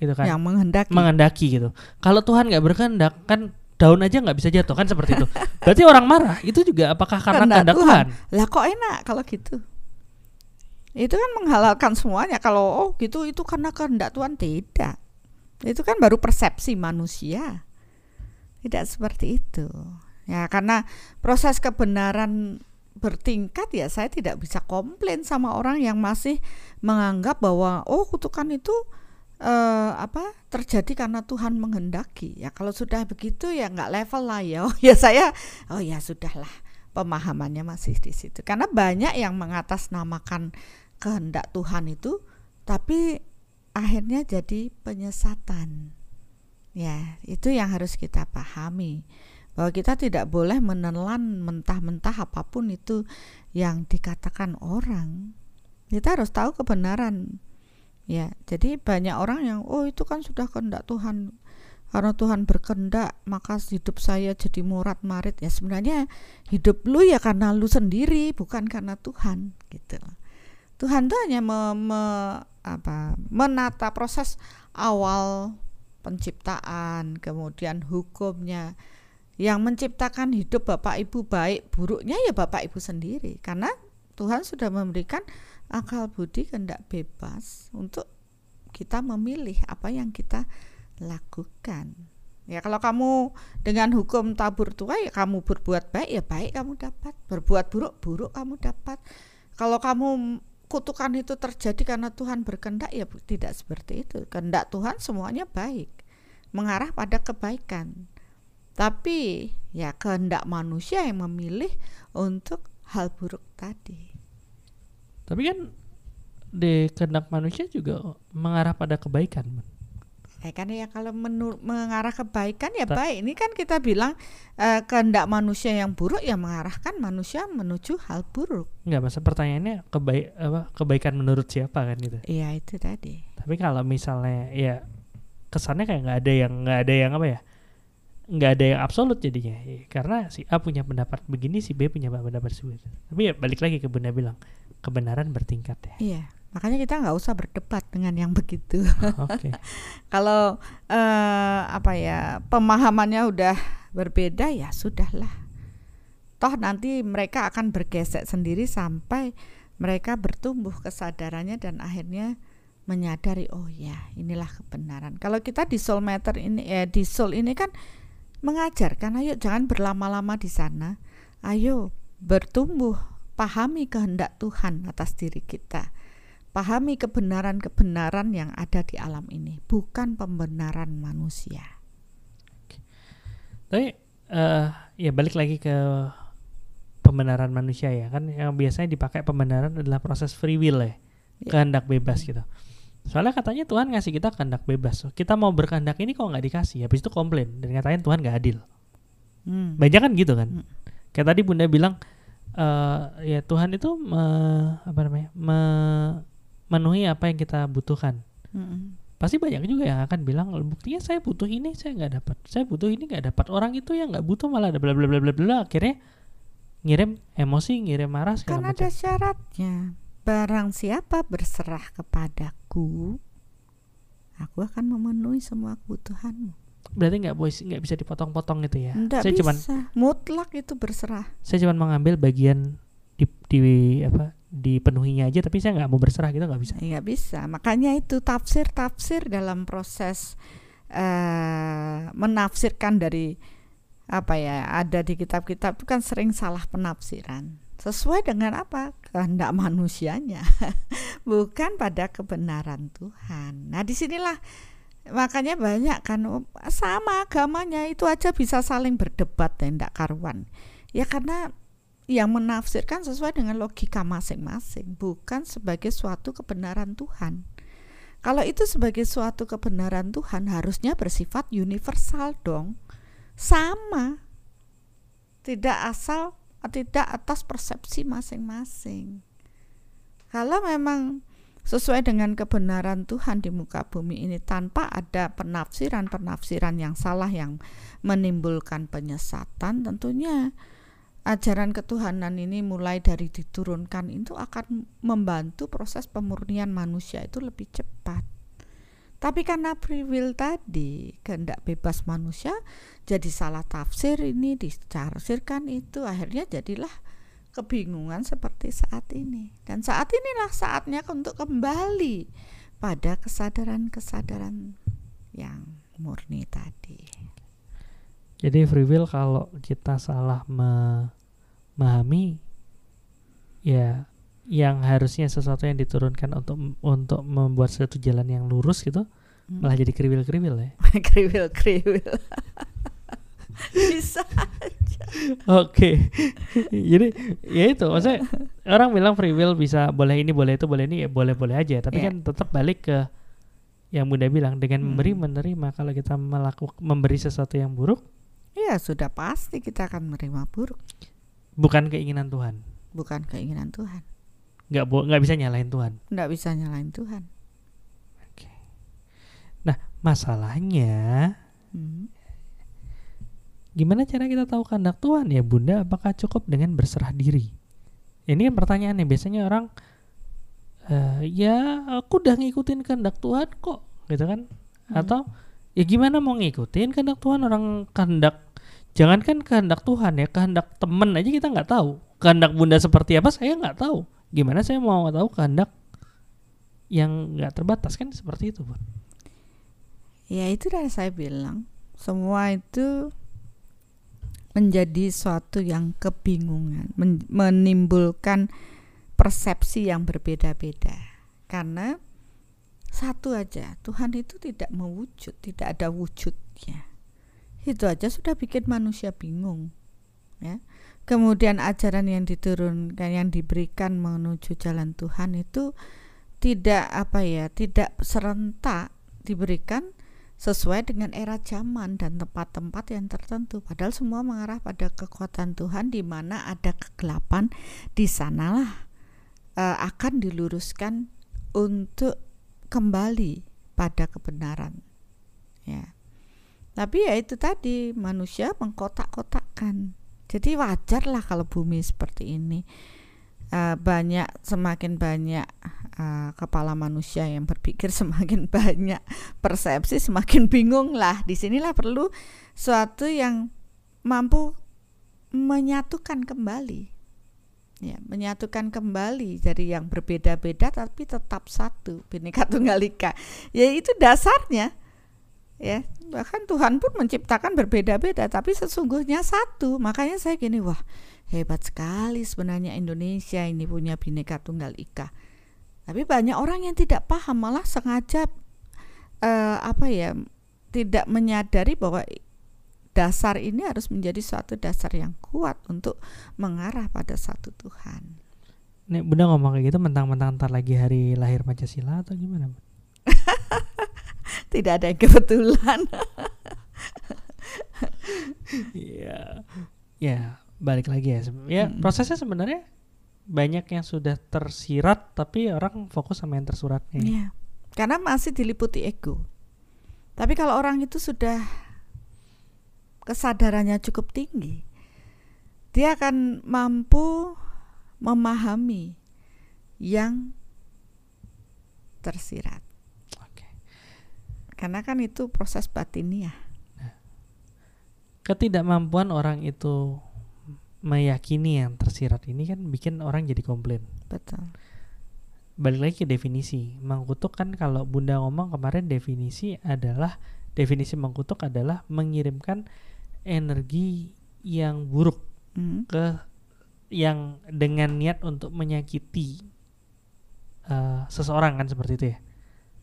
Gitu kan? Yang menghendaki. Menghendaki gitu. Kalau Tuhan nggak berkehendak kan daun aja nggak bisa jatuh kan seperti itu. Berarti orang marah itu juga apakah karena Kehendak kehendak Tuhan. Tuhan? Lah kok enak kalau gitu? Itu kan menghalalkan semuanya. Kalau oh gitu itu karena kehendak Tuhan? Tidak. Itu kan baru persepsi manusia. Tidak seperti itu ya karena proses kebenaran bertingkat ya saya tidak bisa komplain sama orang yang masih menganggap bahwa oh kutukan itu eh, apa terjadi karena Tuhan menghendaki. Ya kalau sudah begitu ya nggak level lah ya. Oh ya saya oh ya sudahlah pemahamannya masih di situ. Karena banyak yang mengatasnamakan kehendak Tuhan itu tapi akhirnya jadi penyesatan. Ya itu yang harus kita pahami bahwa kita tidak boleh menelan mentah-mentah apa pun itu yang dikatakan orang. Kita harus tahu kebenaran. Ya jadi banyak orang yang oh itu kan sudah kehendak Tuhan. Karena Tuhan berkehendak maka hidup saya jadi murat marit ya sebenarnya hidup lu ya karena lu sendiri bukan karena Tuhan gitu Tuhan tuh hanya me, me- apa menata proses awal penciptaan kemudian hukumnya yang menciptakan hidup Bapak Ibu baik buruknya ya Bapak Ibu sendiri karena Tuhan sudah memberikan akal budi kehendak bebas untuk kita memilih apa yang kita lakukan. Ya kalau kamu dengan hukum tabur tua ya kamu berbuat baik ya baik kamu dapat, berbuat buruk buruk kamu dapat. Kalau kamu kutukan itu terjadi karena Tuhan berkehendak ya tidak seperti itu. Kehendak Tuhan semuanya baik, mengarah pada kebaikan. Tapi ya kehendak manusia yang memilih untuk hal buruk tadi. tapi kan di kehendak manusia juga mengarah pada kebaikan. Ya kan ya kalau menur- mengarah kebaikan ya Ta- baik. Ini kan kita bilang eh, kehendak manusia yang buruk ya mengarahkan manusia menuju hal buruk. nggak masa pertanyaannya kebaik apa kebaikan menurut siapa kan gitu Iya itu tadi. tapi kalau misalnya ya kesannya kayak nggak ada yang nggak ada yang apa ya nggak ada yang absolut jadinya Ya, karena si A punya pendapat begini si B punya pendapat seperti itu. tapi ya balik lagi ke bunda bilang kebenaran bertingkat ya Iya. Makanya kita nggak usah berdebat dengan yang begitu. oke kalau eh, apa ya pemahamannya udah berbeda ya sudahlah. Toh nanti mereka akan bergesek sendiri sampai mereka bertumbuh kesadarannya dan akhirnya menyadari oh ya inilah kebenaran. Kalau kita di soul matter ini eh, di soul ini kan mengajarkan ayo jangan berlama-lama di sana. Ayo bertumbuh, pahami kehendak Tuhan atas diri kita. Pahami kebenaran-kebenaran yang ada di alam ini, bukan pembenaran manusia. tapi eh ya balik lagi ke pembenaran manusia ya kan yang biasanya dipakai pembenaran adalah proses free will ya Ya. kehendak bebas gitu soalnya katanya Tuhan ngasih kita kehendak bebas. Kita mau berkehendak ini kok nggak dikasih? Habis itu komplain. Dan katanya Tuhan nggak adil. Hmm. banyak kan gitu kan? Hmm. kayak tadi bunda bilang eh ya Tuhan itu me- apa namanya memenuhi apa yang kita butuhkan. Mm-mm. pasti banyak juga yang akan bilang buktinya saya butuh ini saya nggak dapat. Saya butuh ini nggak dapat. Orang itu yang nggak butuh malah ada bla bla bla bla bla. Akhirnya ngirim emosi ngirim marah Kan segala ada macam. syaratnya. Barang siapa berserah kepadaku, aku akan memenuhi semua kebutuhanmu. berarti nggak nggak bisa dipotong-potong gitu ya Nggak saya bisa. cuman Mutlak itu berserah. saya cuman mengambil bagian di, di apa dipenuhinya aja tapi saya nggak mau berserah gitu nggak bisa Nggak bisa. Makanya itu tafsir-tafsir dalam proses eh menafsirkan dari apa ya ada di kitab-kitab itu kan sering salah penafsiran sesuai dengan apa? Kehendak manusianya. Bukan pada kebenaran Tuhan. Nah di sinilah makanya banyak kan oh, sama agamanya itu aja bisa saling berdebat ya ndak karuan. Ya karena yang menafsirkan sesuai dengan logika masing-masing bukan sebagai suatu kebenaran Tuhan. Kalau itu sebagai suatu kebenaran Tuhan harusnya bersifat universal dong. Sama. Tidak asal tidak atas persepsi masing-masing. Kalau memang sesuai dengan kebenaran Tuhan di muka bumi ini tanpa ada penafsiran-penafsiran yang salah yang menimbulkan penyesatan tentunya ajaran ketuhanan ini mulai dari diturunkan itu akan membantu proses pemurnian manusia itu lebih cepat tapi karena free will tadi kehendak bebas manusia jadi salah tafsir ini ditafsirkan itu akhirnya jadilah kebingungan seperti saat ini. Dan saat inilah saatnya untuk kembali pada kesadaran-kesadaran yang murni tadi. Jadi free will kalau kita salah memahami ya yang harusnya sesuatu yang diturunkan untuk untuk membuat suatu jalan yang lurus gitu hmm. malah jadi kriwil-kriwil ya. kriwil-kriwil. bisa aja. Oke. Jadi ya itu maksudnya orang bilang free will bisa boleh ini boleh itu boleh ini ya boleh-boleh aja tapi yeah. kan tetap balik ke yang Bunda bilang dengan hmm. memberi menerima kalau kita melakukan memberi sesuatu yang buruk ya sudah pasti kita akan menerima buruk. Bukan keinginan Tuhan. Bukan keinginan Tuhan. Nggak nggak bisa nyalain Tuhan. Nggak bisa nyalain Tuhan. Oke. Nah masalahnya hmm Gimana cara kita tahu kehendak Tuhan ya Bunda? Apakah cukup dengan berserah diri? Ini kan pertanyaannya biasanya orang uh, ya aku udah ngikutin kehendak Tuhan kok, gitu kan? Hmm. Atau ya gimana mau ngikutin kehendak Tuhan orang kehendak jangankan kehendak Tuhan ya kehendak temen aja kita nggak tahu kehendak Bunda seperti apa saya nggak tahu gimana saya mau tahu kehendak yang nggak terbatas kan seperti itu Bun ya itu dah saya bilang semua itu menjadi suatu yang kebingungan, men menimbulkan persepsi yang berbeda-beda. Karena satu aja, Tuhan itu tidak mewujud, tidak ada wujudnya. Itu aja sudah bikin manusia bingung. Ya. Kemudian ajaran yang diturunkan, yang diberikan menuju jalan Tuhan itu tidak apa ya, tidak serentak diberikan sesuai dengan era zaman dan tempat-tempat yang tertentu. Padahal semua mengarah pada kekuatan Tuhan di mana ada kegelapan, di sanalah uh, akan diluruskan untuk kembali pada kebenaran. Ya. Tapi ya itu tadi manusia mengkotak-kotakkan. Jadi wajarlah kalau bumi seperti ini. Uh, banyak semakin banyak uh, kepala manusia yang berpikir semakin banyak persepsi semakin bingung lah. Di sinilah perlu suatu yang mampu menyatukan kembali. Ya menyatukan kembali dari yang berbeda-beda tapi tetap satu bineka tunggal ika. Ya itu dasarnya. Ya bahkan Tuhan pun menciptakan berbeda-beda tapi sesungguhnya satu makanya saya gini wah hebat sekali sebenarnya Indonesia ini punya bineka tunggal ika. Tapi banyak orang yang tidak paham malah sengaja uh, apa ya tidak menyadari bahwa dasar ini harus menjadi suatu dasar yang kuat untuk mengarah pada satu Tuhan. Nih Bunda ngomong kayak gitu mentang-mentang ntar lagi hari lahir Pancasila atau gimana? Tidak ada yang kebetulan. Iya. ya balik lagi ya ya hmm. prosesnya sebenarnya banyak yang sudah tersirat tapi orang fokus sama yang tersuratnya ya. karena masih diliputi ego tapi kalau orang itu sudah kesadarannya cukup tinggi dia akan mampu memahami yang tersirat. Karena kan itu proses batiniah nah, ketidakmampuan orang itu meyakini yang tersirat ini kan bikin orang jadi komplain. Betul. Balik lagi ke definisi. Mengkutuk kan kalau Bunda ngomong kemarin definisi adalah definisi mengkutuk adalah mengirimkan energi yang buruk hmm. ke yang dengan niat untuk menyakiti uh, seseorang kan seperti itu ya.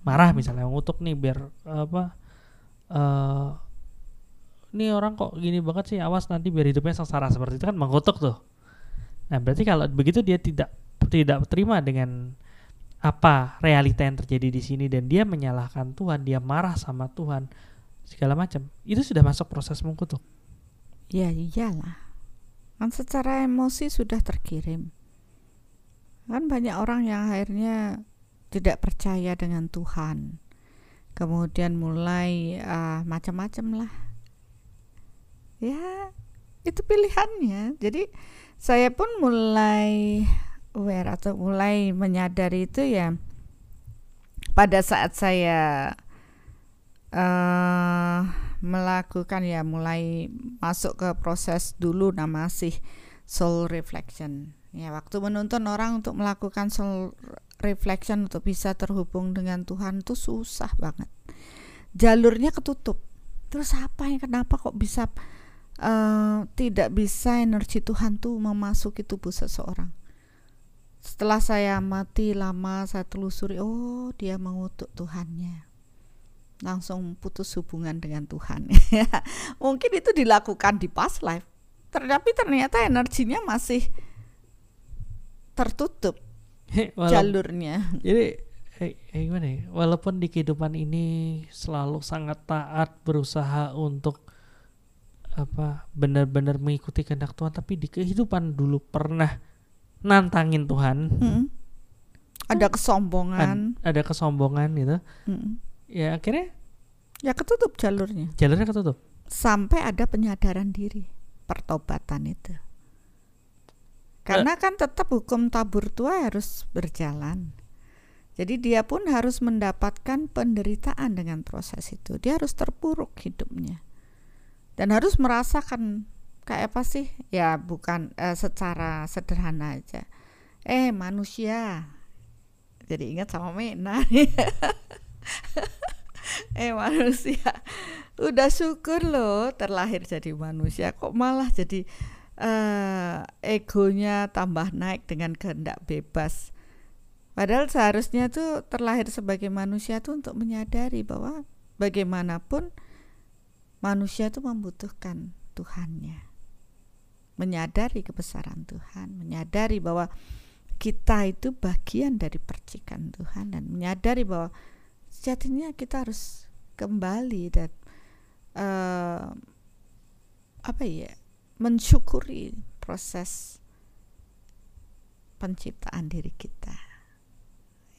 Marah misalnya mengutuk nih biar apa uh, ini orang kok gini banget sih awas nanti biar hidupnya sengsara. Seperti itu kan mengutuk tuh. Nah berarti kalau begitu dia tidak tidak terima dengan apa realita yang terjadi di sini dan dia menyalahkan Tuhan dia marah sama Tuhan segala macam itu sudah masuk proses mengutuk ya iyalah. Kan secara emosi sudah terkirim. Kan banyak orang yang akhirnya tidak percaya dengan Tuhan. Kemudian mulai uh, macam-macam lah. Ya, itu pilihannya. Jadi saya pun mulai aware atau mulai menyadari itu ya pada saat saya uh, melakukan ya mulai masuk ke proses dulu nama sih soul reflection ya waktu menuntun orang untuk melakukan soul reflection untuk bisa terhubung dengan Tuhan itu susah banget. Jalurnya ketutup. Terus apa yang kenapa kok bisa uh, tidak bisa energi Tuhan tuh memasuki tubuh seseorang? Setelah saya mati lama saya telusuri oh dia mengutuk Tuhannya. Langsung putus hubungan dengan Tuhan. Mungkin itu dilakukan di past life tetapi ternyata energinya masih tertutup Walau, jalurnya jadi eh, eh, gimana ya walaupun di kehidupan ini selalu sangat taat berusaha untuk apa benar-benar mengikuti kehendak Tuhan tapi di kehidupan dulu pernah nantangin Tuhan. Hmm. Ada kesombongan. Ad, ada kesombongan gitu. Hmm. Ya akhirnya ya ketutup jalurnya. Jalurnya ketutup. Sampai ada penyadaran diri, pertobatan itu. Karena uh. kan tetap hukum tabur tua harus berjalan. Jadi dia pun harus mendapatkan penderitaan dengan proses itu. Dia harus terpuruk hidupnya. Dan harus merasakan kayak apa sih ya bukan uh, secara sederhana aja eh manusia jadi ingat sama Mena eh manusia udah syukur loh terlahir jadi manusia kok malah jadi uh, egonya tambah naik dengan kehendak bebas. Padahal seharusnya tuh terlahir sebagai manusia tuh untuk menyadari bahwa bagaimanapun manusia tuh membutuhkan Tuhannya. Menyadari kebesaran Tuhan, menyadari bahwa kita itu bagian dari percikan Tuhan dan menyadari bahwa sejatinya kita harus kembali dan uh, apa ya mensyukuri proses penciptaan diri kita.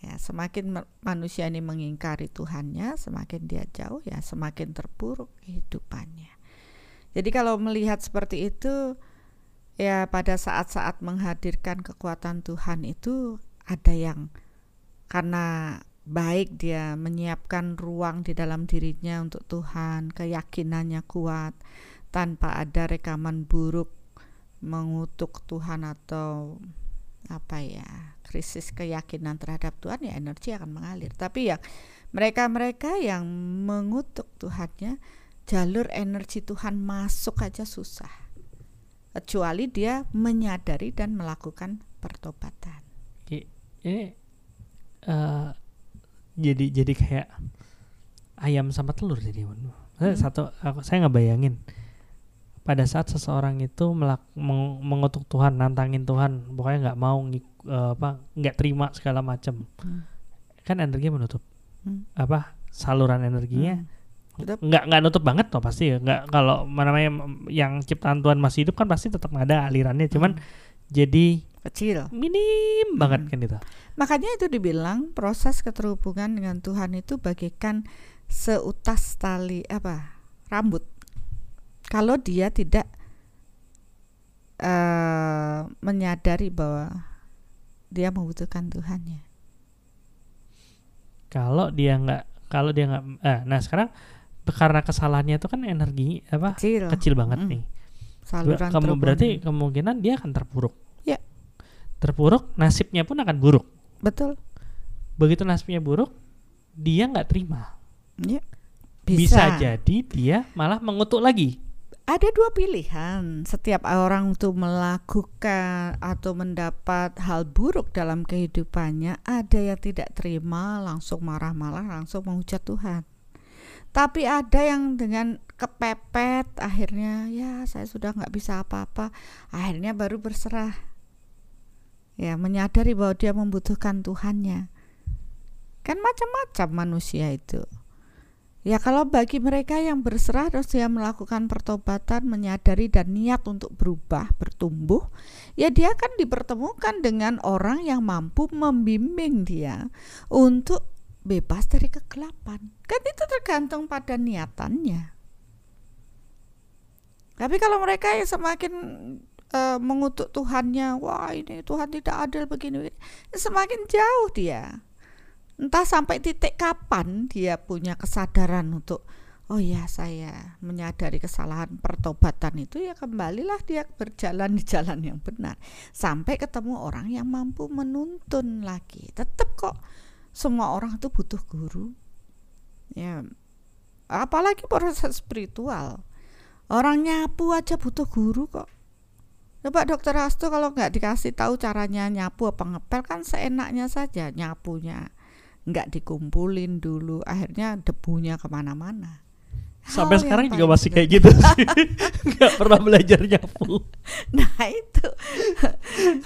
Ya, semakin manusia ini mengingkari Tuhannya, semakin dia jauh ya semakin terpuruk kehidupannya. Jadi kalau melihat seperti itu, ya pada saat-saat menghadirkan kekuatan Tuhan itu ada yang karena baik dia menyiapkan ruang di dalam dirinya untuk Tuhan, keyakinannya kuat tanpa ada rekaman buruk mengutuk Tuhan atau apa ya krisis keyakinan terhadap Tuhan ya energi akan mengalir tapi ya mereka-mereka yang mengutuk Tuhannya jalur energi Tuhan masuk aja susah kecuali dia menyadari dan melakukan pertobatan. Ini uh, jadi jadi kayak ayam sama telur jadi hmm. satu aku saya nggak bayangin pada saat seseorang itu melak, meng, mengutuk Tuhan nantangin Tuhan pokoknya nggak mau uh, apa nggak terima segala macam hmm. kan energi menutup. Hmm. apa saluran energinya hmm. Nggak nggak nutup banget toh pasti. Ya nggak kalau namanya yang ciptaan Tuhan masih hidup kan pasti tetap ada alirannya. Cuman hmm. jadi kecil. minim hmm. banget kan itu. Makanya itu dibilang proses keterhubungan dengan Tuhan itu bagaikan seutas tali apa rambut kalau dia tidak uh, menyadari bahwa dia membutuhkan Tuhannya kalau dia nggak kalau dia nggak eh, nah sekarang karena kesalahannya itu kan energi apa kecil, kecil banget mm. nih. Saluran Kamu berarti kemungkinan dia akan terpuruk. Ya. Terpuruk, nasibnya pun akan buruk. Betul. Begitu nasibnya buruk, dia nggak terima. Ya. Bisa. Bisa jadi dia malah mengutuk lagi. Ada dua pilihan. Setiap orang tuh melakukan atau mendapat hal buruk dalam kehidupannya, ada yang tidak terima, langsung marah-marah, langsung menghujat Tuhan. Tapi ada yang dengan kepepet akhirnya ya saya sudah nggak bisa apa-apa akhirnya baru berserah. Ya menyadari bahwa dia membutuhkan Tuhannya. Kan macam-macam manusia itu Ya kalau bagi mereka yang berserah terus dia melakukan pertobatan, menyadari dan niat untuk berubah, bertumbuh, ya dia akan dipertemukan dengan orang yang mampu membimbing dia untuk bebas dari kegelapan. Kan itu tergantung pada niatannya. Tapi kalau mereka yang semakin uh, mengutuk Tuhannya, wah ini Tuhan tidak adil begini semakin jauh dia entah sampai titik kapan dia punya kesadaran untuk oh ya saya menyadari kesalahan pertobatan itu ya kembalilah dia berjalan di jalan yang benar. Sampai ketemu orang yang mampu menuntun lagi. Tetap kok semua orang itu butuh guru. Ya apalagi proses spiritual. Orang nyapu aja butuh guru kok. Coba dokter Hasto kalau nggak dikasih tahu caranya nyapu apa ngepel kan seenaknya saja nyapunya nggak dikumpulin dulu. Akhirnya debunya ke mana-mana. Sampai sekarang juga masih kayak gitu sih. Nggak pernah belajar nyapu nah itu.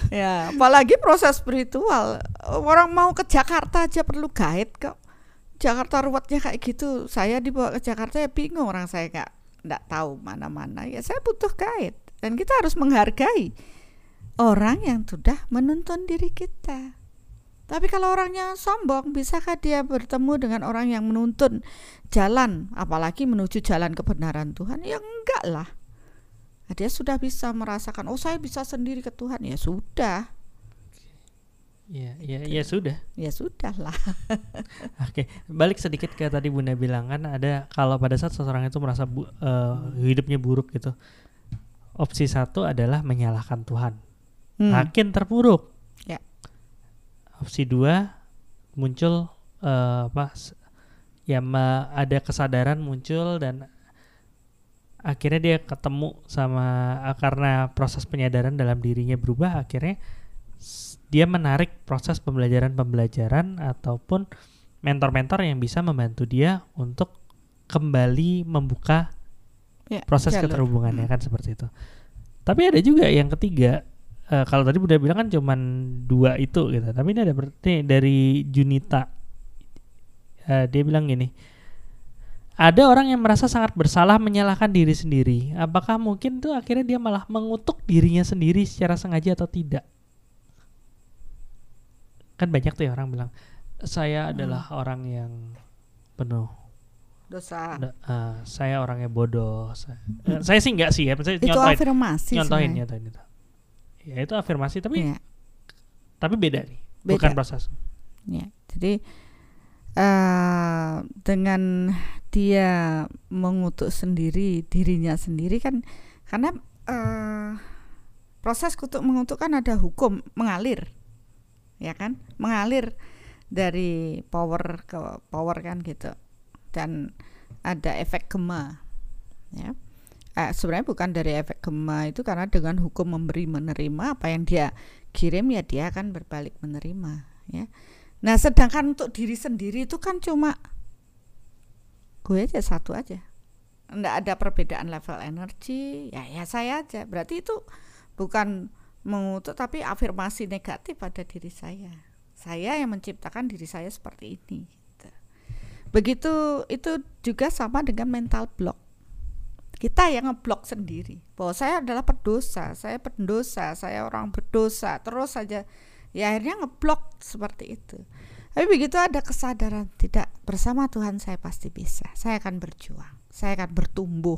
Ya apalagi proses spiritual. Orang mau ke Jakarta aja perlu guide kok. Jakarta ruwetnya kayak gitu. Saya dibawa ke Jakarta ya bingung. Orang saya nggak nggak tahu mana-mana. Ya saya butuh guide. Dan kita harus menghargai orang yang sudah menuntun diri kita tapi kalau orangnya sombong, bisakah dia bertemu dengan orang yang menuntun jalan, apalagi menuju jalan kebenaran Tuhan? Ya enggak lah. Nah, dia sudah bisa merasakan, oh saya bisa sendiri ke Tuhan. Ya sudah. Ya, ya, ya sudah. Ya sudah lah. Oke, balik sedikit ke tadi Bunda bilang kan ada kalau pada saat seseorang itu merasa bu, uh, hidupnya buruk gitu, opsi satu adalah menyalahkan Tuhan. Hmm. Makin terpuruk opsi dua muncul uh, apa ya ma, ada kesadaran muncul dan akhirnya dia ketemu sama uh, karena proses penyadaran dalam dirinya berubah akhirnya dia menarik proses pembelajaran-pembelajaran ataupun mentor-mentor yang bisa membantu dia untuk kembali membuka ya, proses jalur. keterhubungannya kan seperti itu. Tapi ada juga yang ketiga uh, kalau tadi udah bilang kan cuman dua itu gitu tapi ini ada berarti dari Junita uh, dia bilang gini ada orang yang merasa sangat bersalah menyalahkan diri sendiri apakah mungkin tuh akhirnya dia malah mengutuk dirinya sendiri secara sengaja atau tidak kan banyak tuh ya orang bilang saya hmm. adalah orang yang penuh dosa. uh, saya orangnya bodoh. Saya, uh, saya sih enggak sih ya. Saya itu nyontohin, afirmasi. Nyontohin, nyontohin itu ya itu afirmasi tapi ya. tapi beda nih beda. bukan proses ya jadi uh, dengan dia mengutuk sendiri dirinya sendiri kan karena uh, proses kutuk mengutuk kan ada hukum mengalir ya kan mengalir dari power ke power kan gitu dan ada efek gema ya eh, sebenarnya bukan dari efek gema itu karena dengan hukum memberi menerima apa yang dia kirim ya dia akan berbalik menerima ya. Nah sedangkan untuk diri sendiri itu kan cuma gue aja satu aja. Nggak ada perbedaan level energi ya ya saya aja. Berarti itu bukan mengutuk tapi afirmasi negatif pada diri saya. Saya yang menciptakan diri saya seperti ini gitu. begitu itu juga sama dengan mental block kita yang ngeblok sendiri bahwa saya adalah pendosa, saya pendosa, saya orang berdosa, terus saja ya akhirnya ngeblok seperti itu. Tapi begitu ada kesadaran tidak bersama Tuhan saya pasti bisa, saya akan berjuang, saya akan bertumbuh.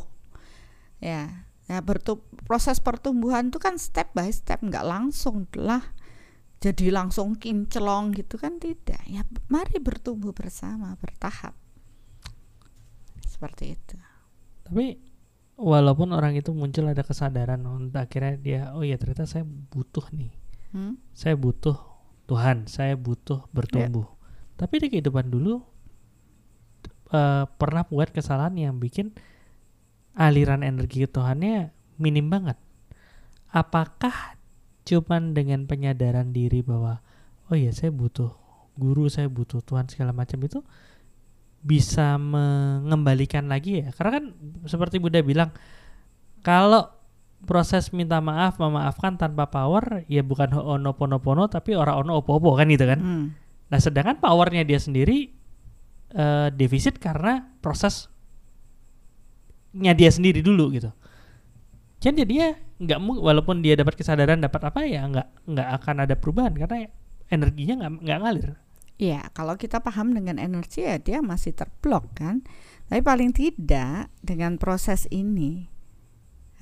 Ya, ya bertum proses pertumbuhan itu kan step by step, nggak langsung lah jadi langsung kinclong gitu kan tidak. Ya mari bertumbuh bersama, bertahap. Seperti itu. Tapi walaupun orang itu muncul ada kesadaran untuk akhirnya dia oh ya ternyata saya butuh nih hmm? saya butuh Tuhan saya butuh bertumbuh yeah. tapi di kehidupan dulu uh, pernah buat kesalahan yang bikin aliran energi Tuhannya minim banget apakah cuman dengan penyadaran diri bahwa oh ya saya butuh guru saya butuh Tuhan segala macam itu bisa mengembalikan lagi ya karena kan seperti Buddha bilang kalau proses minta maaf memaafkan tanpa power ya bukan ono pono pono tapi orang ono opo opo kan gitu kan hmm. nah sedangkan powernya dia sendiri eh, defisit karena prosesnya dia sendiri dulu gitu. Jadi dia nggak walaupun dia dapat kesadaran dapat apa ya nggak nggak akan ada perubahan karena energinya nggak nggak ngalir. Ya, kalau kita paham dengan energi ya dia masih terblok kan. Tapi paling tidak dengan proses ini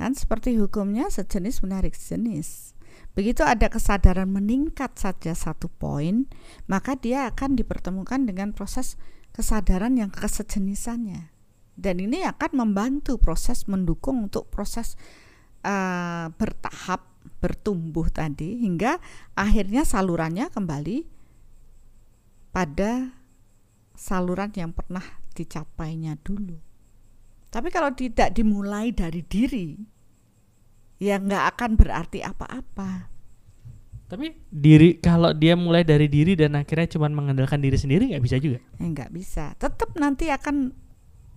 kan seperti hukumnya sejenis menarik sejenis. Begitu ada kesadaran meningkat saja satu poin, maka dia akan dipertemukan dengan proses kesadaran yang kesejenisannya. Dan ini akan membantu proses mendukung untuk proses eh, bertahap bertumbuh tadi hingga akhirnya salurannya kembali pada saluran yang pernah dicapainya dulu. Tapi kalau tidak dimulai dari diri, ya nggak akan berarti apa-apa. Tapi diri kalau dia mulai dari diri dan akhirnya cuma mengandalkan diri sendiri nggak bisa juga. Ya nggak bisa. Tetap nanti akan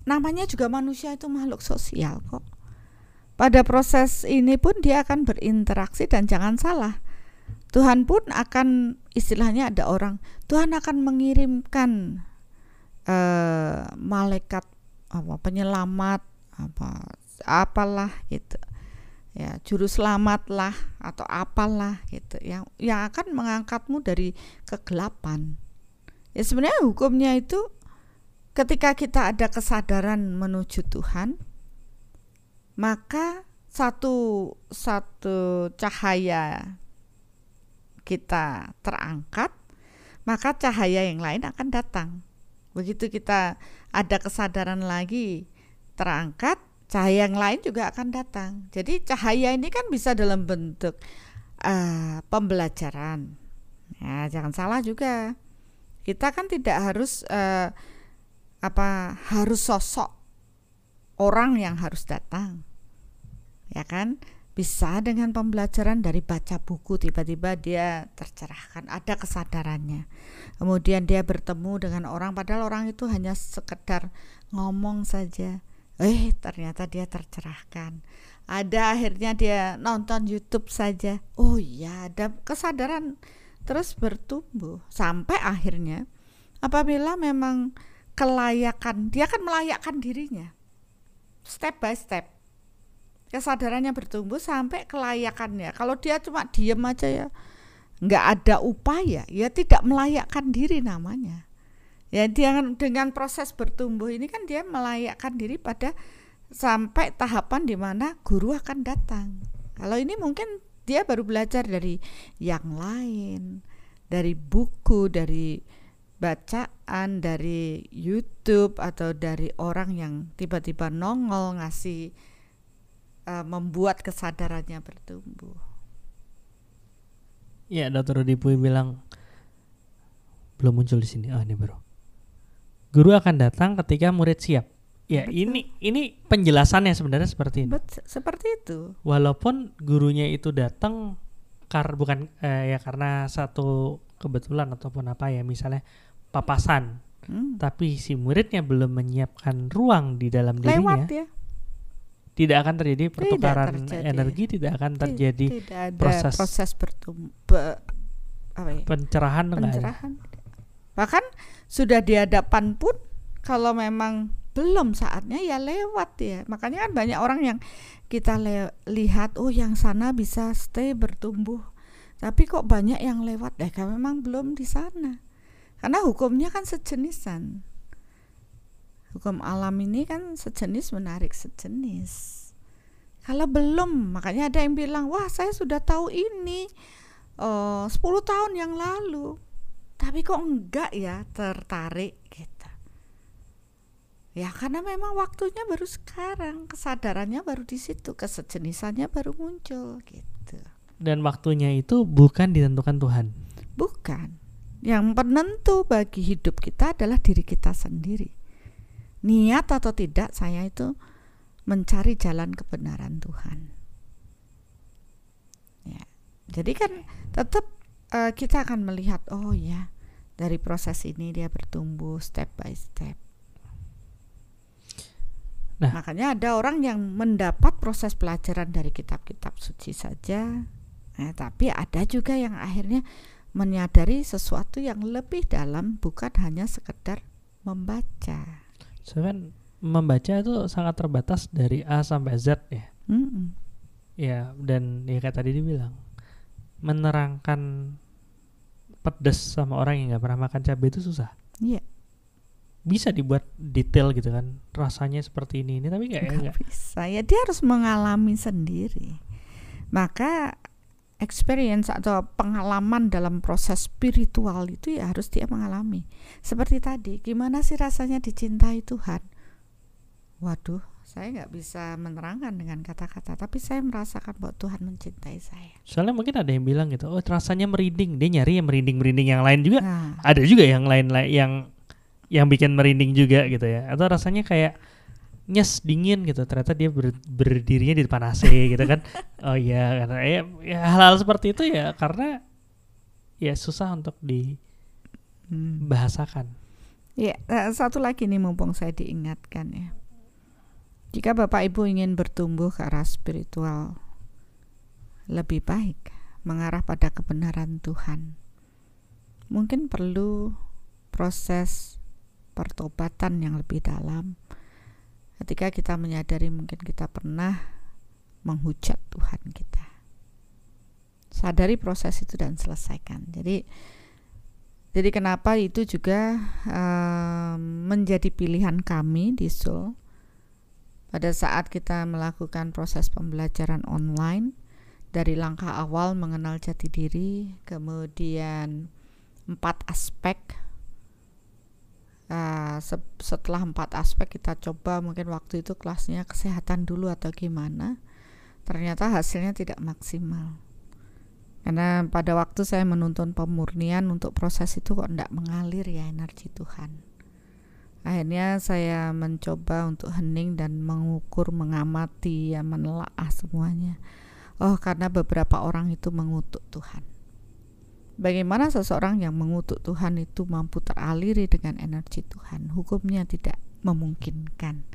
namanya juga manusia itu makhluk sosial kok. Pada proses ini pun dia akan berinteraksi dan jangan salah. Tuhan pun akan istilahnya ada orang Tuhan akan mengirimkan eh, malaikat apa penyelamat apa apalah gitu. Ya juru selamat lah atau apalah gitu yang yang akan mengangkatmu dari kegelapan. Ya sebenarnya hukumnya itu ketika kita ada kesadaran menuju Tuhan maka satu satu cahaya kita terangkat maka cahaya yang lain akan datang. Begitu kita ada kesadaran lagi terangkat cahaya yang lain juga akan datang. Jadi cahaya ini kan bisa dalam bentuk uh, pembelajaran. Ya jangan salah juga. Kita kan tidak harus uh, apa harus sosok orang yang harus datang. Ya kan bisa dengan pembelajaran dari baca buku tiba-tiba dia tercerahkan ada kesadarannya. Kemudian dia bertemu dengan orang padahal orang itu hanya sekedar ngomong saja. Eh ternyata dia tercerahkan. Ada akhirnya dia nonton YouTube saja. Oh iya ada kesadaran terus bertumbuh sampai akhirnya apabila memang kelayakan dia akan melayakkan dirinya. Step by step kesadarannya bertumbuh sampai kelayakannya. Kalau dia cuma diem aja ya nggak ada upaya ya tidak melayakkan diri namanya. Ya dia dengan proses bertumbuh ini kan dia melayakkan diri pada sampai tahapan di mana guru akan datang. Kalau ini mungkin dia baru belajar dari yang lain dari buku dari bacaan dari YouTube atau dari orang yang tiba-tiba nongol ngasih uh, membuat kesadarannya bertumbuh. Ya, Dokter Rudi Pui bilang belum muncul di sini. Oh, ini baru. Guru akan datang ketika murid siap. Ya, Betul. ini ini penjelasannya sebenarnya seperti ini. Bet, seperti itu. Walaupun gurunya itu datang kar bukan eh, ya karena satu kebetulan ataupun apa ya, misalnya papasan. Hmm. Tapi si muridnya belum menyiapkan ruang di dalam Lewat dirinya. ya. Tidak akan terjadi pertukaran terjadi. energi, tidak akan terjadi tidak ada proses, proses, bertumbuh apa ya? pencerahan ada. pencerahan. Bahkan sudah di hadapan pun kalau memang belum saatnya ya lewat ya. Makanya kan banyak orang yang kita lihat oh yang sana bisa stay bertumbuh. Tapi kok banyak yang lewat ya kan memang belum di sana. Karena hukumnya kan sejenisan. Hukum alam ini kan sejenis menarik sejenis. Kalau belum, makanya ada yang bilang, wah saya sudah tahu ini eh, 10 tahun yang lalu. Tapi kok enggak ya tertarik gitu. Ya karena memang waktunya baru sekarang, kesadarannya baru di situ, kesejenisannya baru muncul gitu. Dan waktunya itu bukan ditentukan Tuhan. Bukan. Yang penentu bagi hidup kita adalah diri kita sendiri. Niat atau tidak saya itu mencari jalan kebenaran Tuhan. Ya. Jadi kan tetap eh, kita akan melihat oh ya dari proses ini dia bertumbuh step by step. Nah. Makanya ada orang yang mendapat proses pelajaran dari kitab-kitab suci saja, eh, tapi ada juga yang akhirnya menyadari sesuatu yang lebih dalam bukan hanya sekedar membaca. So kan membaca itu sangat terbatas dari A sampai Z ya. Mm-mm. Ya, dan ya kayak tadi dibilang menerangkan pedas sama orang yang nggak pernah makan cabai itu susah. Iya. Bisa dibuat detail gitu kan, rasanya seperti ini ini tapi kayak Nggak enggak. bisa ya dia harus mengalami sendiri maka experience atau pengalaman dalam proses spiritual itu ya harus dia mengalami. Seperti tadi gimana sih rasanya dicintai Tuhan? Waduh saya nggak bisa menerangkan dengan kata-kata tapi saya merasakan bahwa Tuhan mencintai saya. Soalnya mungkin ada yang bilang gitu, oh rasanya merinding, dia nyari yang merinding-merinding yang lain juga. nah. Ada juga yang lain lain yang yang bikin merinding juga gitu ya. Atau rasanya kayak nyes dingin gitu. Ternyata dia ber- berdirinya di depan AC gitu kan. Oh iya, karena ya, ya hal-hal seperti itu ya karena ya susah untuk hmm. dibahasakan. Ya, eh, satu lagi nih mumpung saya diingatkan ya. Jika Bapak Ibu ingin bertumbuh ke arah spiritual lebih baik, mengarah pada kebenaran Tuhan, mungkin perlu proses pertobatan yang lebih dalam. Ketika kita menyadari mungkin kita pernah menghujat Tuhan kita. Sadari proses itu dan selesaikan. Jadi jadi kenapa itu juga em, menjadi pilihan kami di Seoul pada saat kita melakukan proses pembelajaran online dari langkah awal mengenal jati diri, kemudian empat aspek. Ah, se- setelah empat aspek kita coba mungkin waktu itu kelasnya kesehatan dulu atau gimana. Ternyata hasilnya tidak maksimal. Karena pada waktu saya menuntun pemurnian untuk proses itu kok tidak mengalir ya energi Tuhan. Akhirnya saya mencoba untuk hening dan mengukur, mengamati, ya menelaah semuanya. Oh, karena beberapa orang itu mengutuk Tuhan. Bagaimana seseorang yang mengutuk Tuhan itu mampu teraliri dengan energi Tuhan? Hukumnya tidak memungkinkan.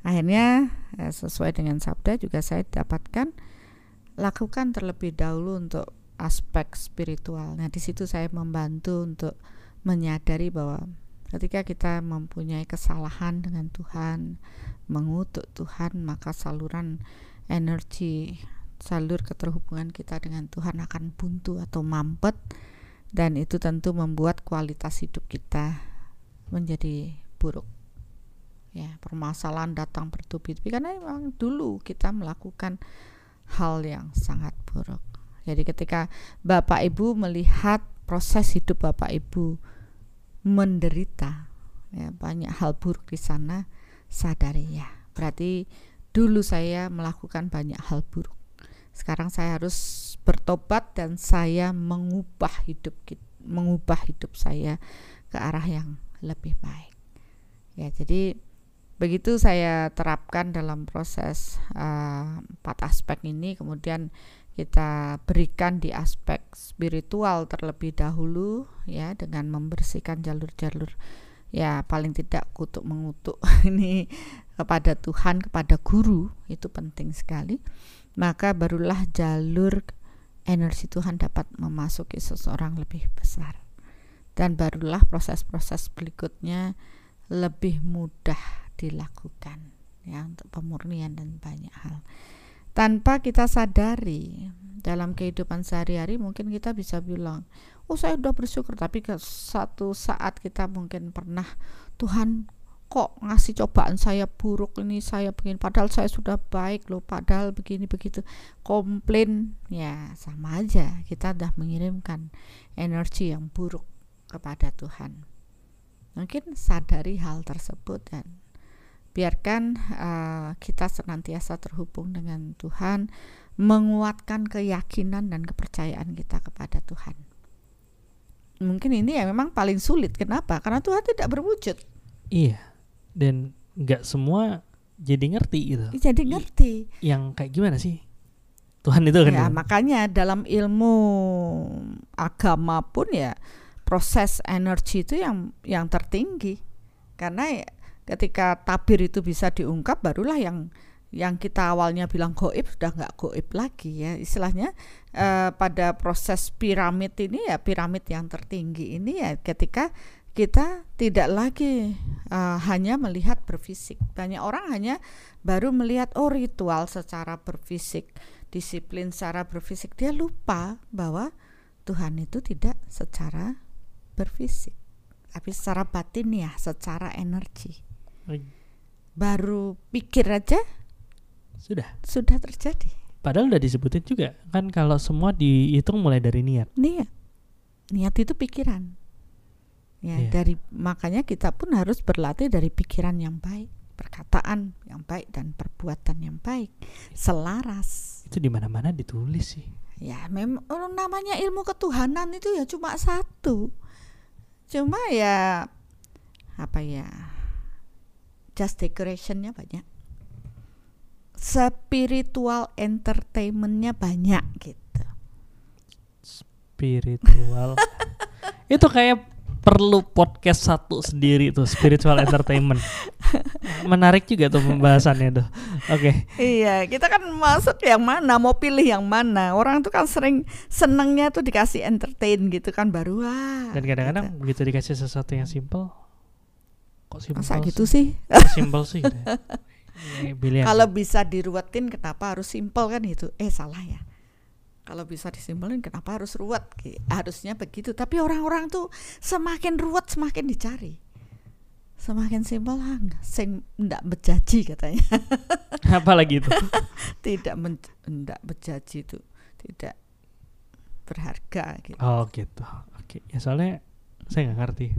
Akhirnya eh, sesuai dengan sabda juga saya dapatkan lakukan terlebih dahulu untuk aspek spiritual. Nah, di situ saya membantu untuk menyadari bahwa ketika kita mempunyai kesalahan dengan Tuhan, mengutuk Tuhan, maka saluran energi, salur keterhubungan kita dengan Tuhan akan buntu atau mampet dan itu tentu membuat kualitas hidup kita menjadi buruk. Ya, permasalahan datang bertubi-tubi karena memang dulu kita melakukan hal yang sangat buruk. Jadi ketika Bapak Ibu melihat proses hidup Bapak Ibu menderita, ya banyak hal buruk di sana, sadari ya. Berarti dulu saya melakukan banyak hal buruk. Sekarang saya harus bertobat dan saya mengubah hidup mengubah hidup saya ke arah yang lebih baik. Ya, jadi begitu saya terapkan dalam proses uh, empat aspek ini kemudian kita berikan di aspek spiritual terlebih dahulu ya dengan membersihkan jalur-jalur ya paling tidak kutuk mengutuk ini kepada Tuhan kepada guru itu penting sekali maka barulah jalur energi Tuhan dapat memasuki seseorang lebih besar. Dan barulah proses-proses berikutnya lebih mudah dilakukan ya untuk pemurnian dan banyak hal. Tanpa kita sadari dalam kehidupan sehari-hari mungkin kita bisa bilang oh saya udah bersyukur tapi ke satu saat kita mungkin pernah Tuhan kok ngasih cobaan saya buruk ini saya begini padahal saya sudah baik loh padahal begini begitu. Komplain ya sama aja kita udah mengirimkan energi yang buruk kepada Tuhan. Mungkin sadari hal tersebut dan biarkan uh, kita senantiasa terhubung dengan Tuhan menguatkan keyakinan dan kepercayaan kita kepada Tuhan. Mungkin ini ya memang paling sulit kenapa? Karena Tuhan tidak berwujud. Iya. Dan nggak semua jadi ngerti gitu. jadi ngerti Yang kayak gimana sih? Tuhan itu kan. ya makanya dalam ilmu agama pun ya proses energi itu yang yang tertinggi karena ya, ketika tabir itu bisa diungkap barulah yang yang kita awalnya bilang goib sudah nggak goib lagi ya istilahnya eh, pada proses piramid ini ya piramid yang tertinggi ini ya ketika kita tidak lagi uh, hanya melihat berfisik. Banyak orang hanya baru melihat oh ritual secara berfisik, disiplin secara berfisik. Dia lupa bahwa Tuhan itu tidak secara berfisik, tapi secara batin ya, secara energi. Baru pikir aja Sudah. sudah terjadi. Padahal udah disebutin juga kan kalau semua dihitung mulai dari niat. Niat, niat itu pikiran. Ya, Iya. dari makanya kita pun harus berlatih dari pikiran yang baik, perkataan yang baik dan perbuatan yang baik, selaras. Itu di mana-mana ditulis sih. Ya, memang oh, namanya ilmu ketuhanan itu ya cuma satu. Cuma ya apa ya? Just decorationnya banyak. Spiritual entertainmentnya banyak gitu. Spiritual. itu kayak perlu podcast satu sendiri tuh spiritual entertainment. Menarik juga tuh pembahasannya tuh. Oke. Iya, kita kan masuk yang mana, mau pilih yang mana. Orang tuh kan sering senengnya tuh dikasih entertain gitu kan baru wah. Dan kadang-kadang begitu dikasih sesuatu yang simple, kok simple Masa gitu sih? Kok simple sih. gitu ya? Kalau bisa diruwetin kenapa harus simple kan itu? Eh salah ya. Kalau bisa disimpelin kenapa harus ruwet? Harusnya begitu. Tapi orang-orang tuh semakin ruwet semakin dicari. Semakin simpel ah, enggak, sing ndak bejaji katanya. apa lagi itu? tidak men, ndak bejaji itu tidak berharga gitu. Oh gitu. Oke. Ya soalnya saya nggak ngerti.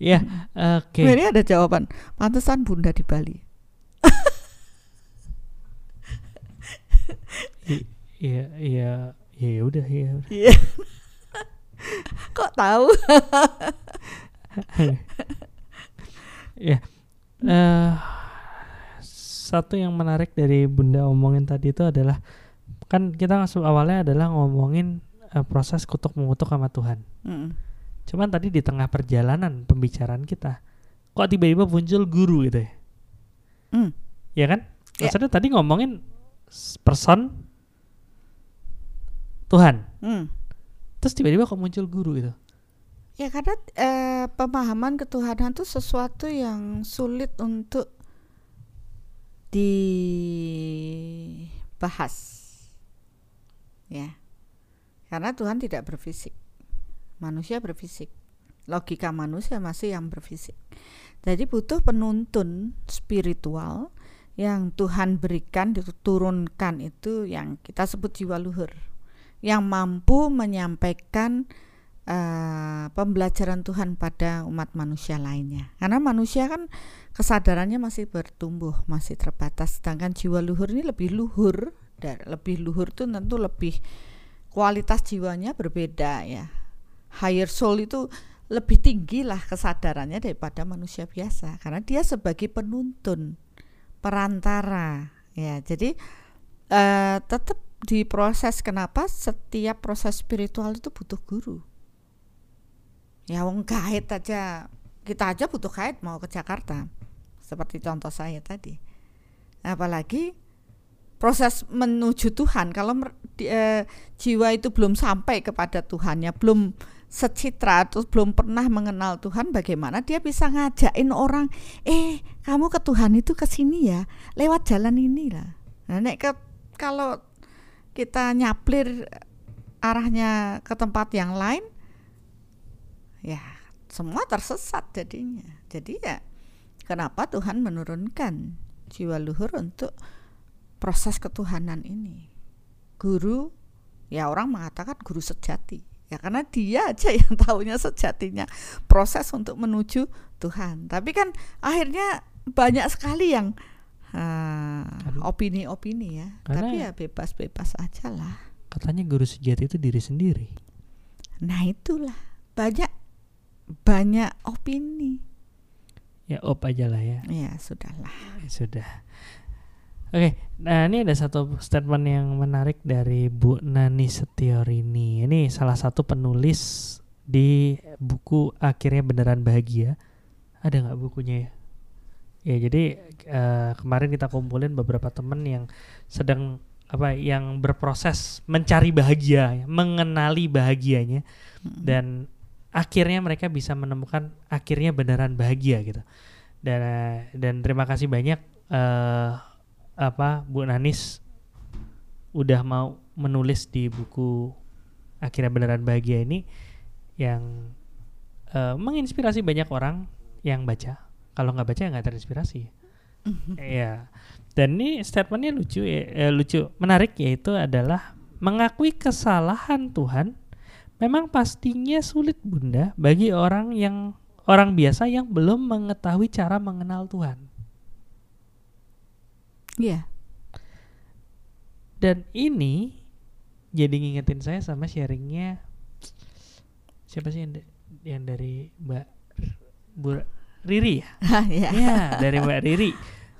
Ya, oke. Ini ada jawaban. Pantesan Bunda di Bali. Iya, iya, iya udah ya. Iya. Kok tahu? Ya. eh satu yang menarik dari Bunda omongin tadi itu adalah kan kita awalnya adalah ngomongin eh, proses kutuk mengutuk sama Tuhan. Mm. Cuman tadi di tengah perjalanan pembicaraan kita, kok tiba-tiba muncul guru gitu ya? Hmm. Ya kan? Ya. Maksudnya tadi ngomongin person Tuhan. Mm. Terus tiba-tiba kok muncul guru gitu. Ya karena eh, pemahaman ketuhanan itu sesuatu yang sulit untuk dibahas. Ya. Karena Tuhan tidak berfisik. Manusia berfisik. Logika manusia masih yang berfisik. Jadi butuh penuntun spiritual yang Tuhan berikan diturunkan itu yang kita sebut jiwa luhur. Yang mampu menyampaikan eh, pembelajaran Tuhan pada umat manusia lainnya. Karena manusia kan kesadarannya masih bertumbuh, masih terbatas. Sedangkan jiwa luhur ini lebih luhur, dan lebih luhur itu tentu lebih kualitas jiwanya berbeda ya. Higher soul itu lebih tinggi lah kesadarannya daripada manusia biasa karena dia sebagai penuntun, perantara ya. Jadi eh, tetap diproses kenapa setiap proses spiritual itu butuh guru? Ya wong guide aja. Kita aja butuh guide mau ke Jakarta seperti contoh saya tadi. Apalagi proses menuju Tuhan. Kalau di- eh, jiwa itu belum sampai kepada Tuhannya belum secitra atau belum pernah mengenal Tuhan bagaimana dia bisa ngajakin orang eh kamu ke Tuhan itu ke sini ya lewat jalan ini lah nah, ke, kalau kita nyaplir arahnya ke tempat yang lain ya semua tersesat jadinya. Jadi ya kenapa Tuhan menurunkan jiwa luhur untuk proses ketuhanan ini? Guru ya orang mengatakan guru sejati. Ya karena dia aja yang tahunya sejatinya proses untuk menuju Tuhan. Tapi kan akhirnya banyak sekali yang. Opini-opini ya Karena- tapi ya bebas-bebas aja lah Katanya guru sejati itu diri sendiri. nah itulah banyak banyak opini Ya op aja lah ya. ya sudahlah Ya Sudah. Oke, nah ini ada satu statement yang menarik dari Bu Nani Setiorini. Ini salah satu penulis di buku Akhirnya Beneran Bahagia. Ada nggak bukunya ya? Ya jadi eh, kemarin kita kumpulin beberapa teman yang sedang apa yang berproses mencari bahagia, mengenali bahagianya. Dan akhirnya mereka bisa menemukan akhirnya beneran bahagia gitu. Dan dan terima kasih banyak eh apa Bu Nanis udah mau menulis di buku akhirnya beneran bahagia ini yang eh, menginspirasi banyak orang yang baca kalau nggak baca ya nggak terinspirasi Iya. Dan ini statementnya lucu ya, eh, lucu, menarik yaitu adalah mengakui kesalahan Tuhan memang pastinya sulit bunda bagi orang yang orang biasa yang belum mengetahui cara mengenal Tuhan. Iya. Dan ini jadi ngingetin saya sama sharingnya siapa sih yang, yang dari Mbak R- Bu Riri ya? Iya. Iya, dari Mbak Riri.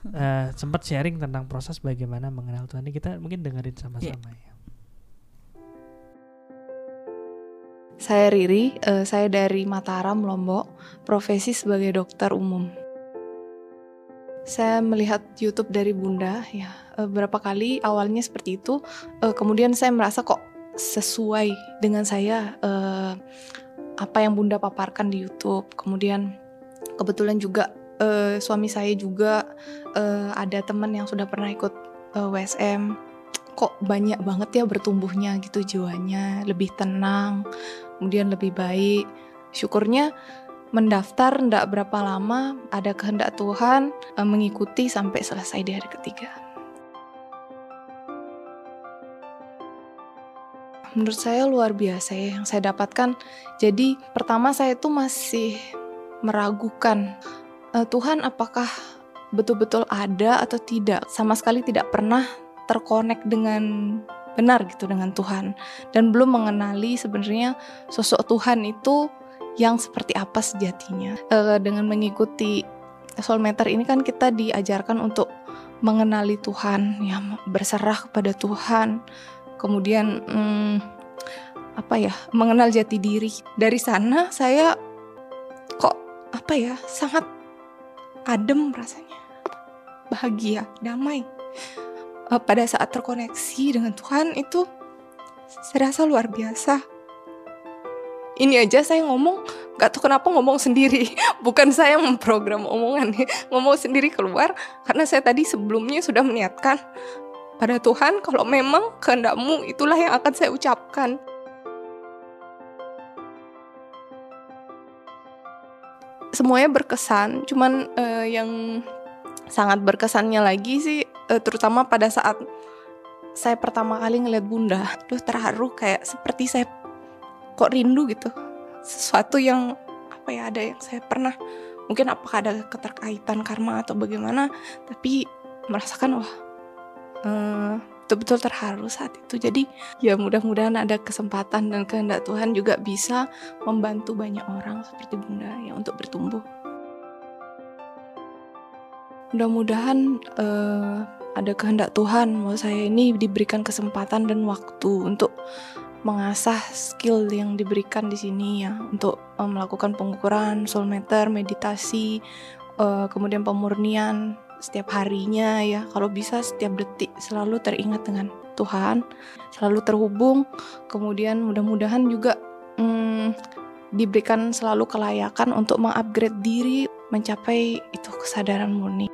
Eh, sempat sharing tentang proses bagaimana mengenal Tuhan. Ini kita mungkin dengerin sama-sama ya. Saya Riri, eh, saya dari Mataram, Lombok, profesi sebagai dokter umum. Saya melihat YouTube dari Bunda, ya eh, berapa kali awalnya seperti itu, eh, kemudian saya merasa kok sesuai dengan saya eh, apa yang Bunda paparkan di YouTube. Kemudian kebetulan juga eh, suami saya juga eh, ada teman yang sudah pernah ikut eh, WSM. Kok banyak banget ya bertumbuhnya gitu jiwanya, lebih tenang, kemudian lebih baik. Syukurnya mendaftar ndak berapa lama ada kehendak Tuhan eh, mengikuti sampai selesai di hari ketiga. Menurut saya luar biasa ya yang saya dapatkan. Jadi pertama saya itu masih meragukan eh, Tuhan apakah betul-betul ada atau tidak. Sama sekali tidak pernah terkonek dengan benar gitu dengan Tuhan dan belum mengenali sebenarnya sosok Tuhan itu yang seperti apa sejatinya. Eh, dengan mengikuti soulmeter ini kan kita diajarkan untuk mengenali Tuhan, ya berserah kepada Tuhan. Kemudian hmm, apa ya, mengenal jati diri. Dari sana saya apa ya, sangat adem rasanya. Bahagia, damai. Eh, pada saat terkoneksi dengan Tuhan itu saya rasa luar biasa ini aja saya ngomong gak tahu kenapa ngomong sendiri bukan saya yang memprogram omongan ngomong sendiri keluar karena saya tadi sebelumnya sudah meniatkan pada Tuhan kalau memang kehendakmu itulah yang akan saya ucapkan semuanya berkesan. Cuman eh, yang sangat berkesannya lagi sih eh, terutama pada saat saya pertama kali ngeliat bunda tuh terharu kayak seperti saya kok rindu gitu. Sesuatu yang apa ya ada yang saya pernah mungkin apakah ada keterkaitan karma atau bagaimana tapi merasakan wah eh, betul-betul terharu saat itu. Jadi ya mudah-mudahan ada kesempatan dan kehendak Tuhan juga bisa membantu banyak orang seperti bunda ya untuk bertumbuh. Mudah-mudahan eh, ada kehendak Tuhan mau saya ini diberikan kesempatan dan waktu untuk mengasah skill yang diberikan di sini ya untuk eh, melakukan pengukuran soul meter, meditasi, eh, kemudian pemurnian setiap harinya ya. Kalau bisa setiap detik selalu teringat dengan Tuhan, selalu terhubung, kemudian mudah-mudahan juga hmm, diberikan selalu kelayakan untuk mengupgrade diri mencapai itu kesadaran murni.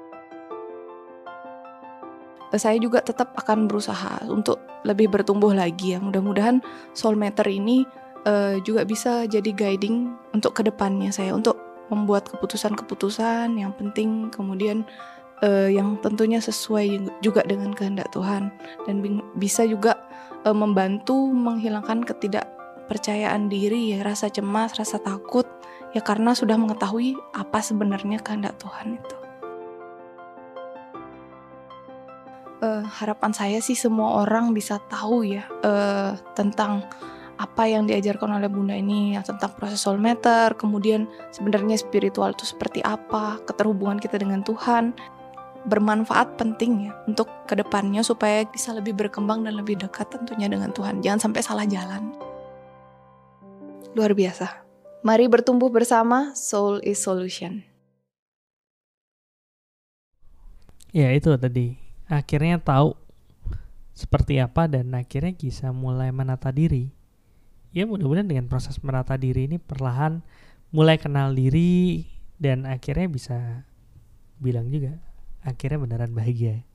Saya juga tetap akan berusaha untuk lebih bertumbuh lagi ya. Mudah-mudahan soulmeter ini uh, juga bisa jadi guiding untuk ke depannya saya untuk membuat keputusan-keputusan yang penting kemudian uh, yang tentunya sesuai juga dengan kehendak Tuhan dan bisa juga uh, membantu menghilangkan ketidakpercayaan diri ya rasa cemas, rasa takut ya karena sudah mengetahui apa sebenarnya kehendak Tuhan itu. uh, harapan saya sih semua orang bisa tahu ya uh, tentang apa yang diajarkan oleh Bunda ini ya, tentang proses soul meter, kemudian sebenarnya spiritual itu seperti apa, keterhubungan kita dengan Tuhan, bermanfaat penting ya untuk ke depannya supaya bisa lebih berkembang dan lebih dekat tentunya dengan Tuhan. Jangan sampai salah jalan. Luar biasa. Mari bertumbuh bersama, Soul is Solution. Ya itu tadi akhirnya tahu seperti apa dan akhirnya bisa mulai menata diri ya mudah-mudahan dengan proses menata diri ini perlahan mulai kenal diri dan akhirnya bisa bilang juga akhirnya beneran bahagia.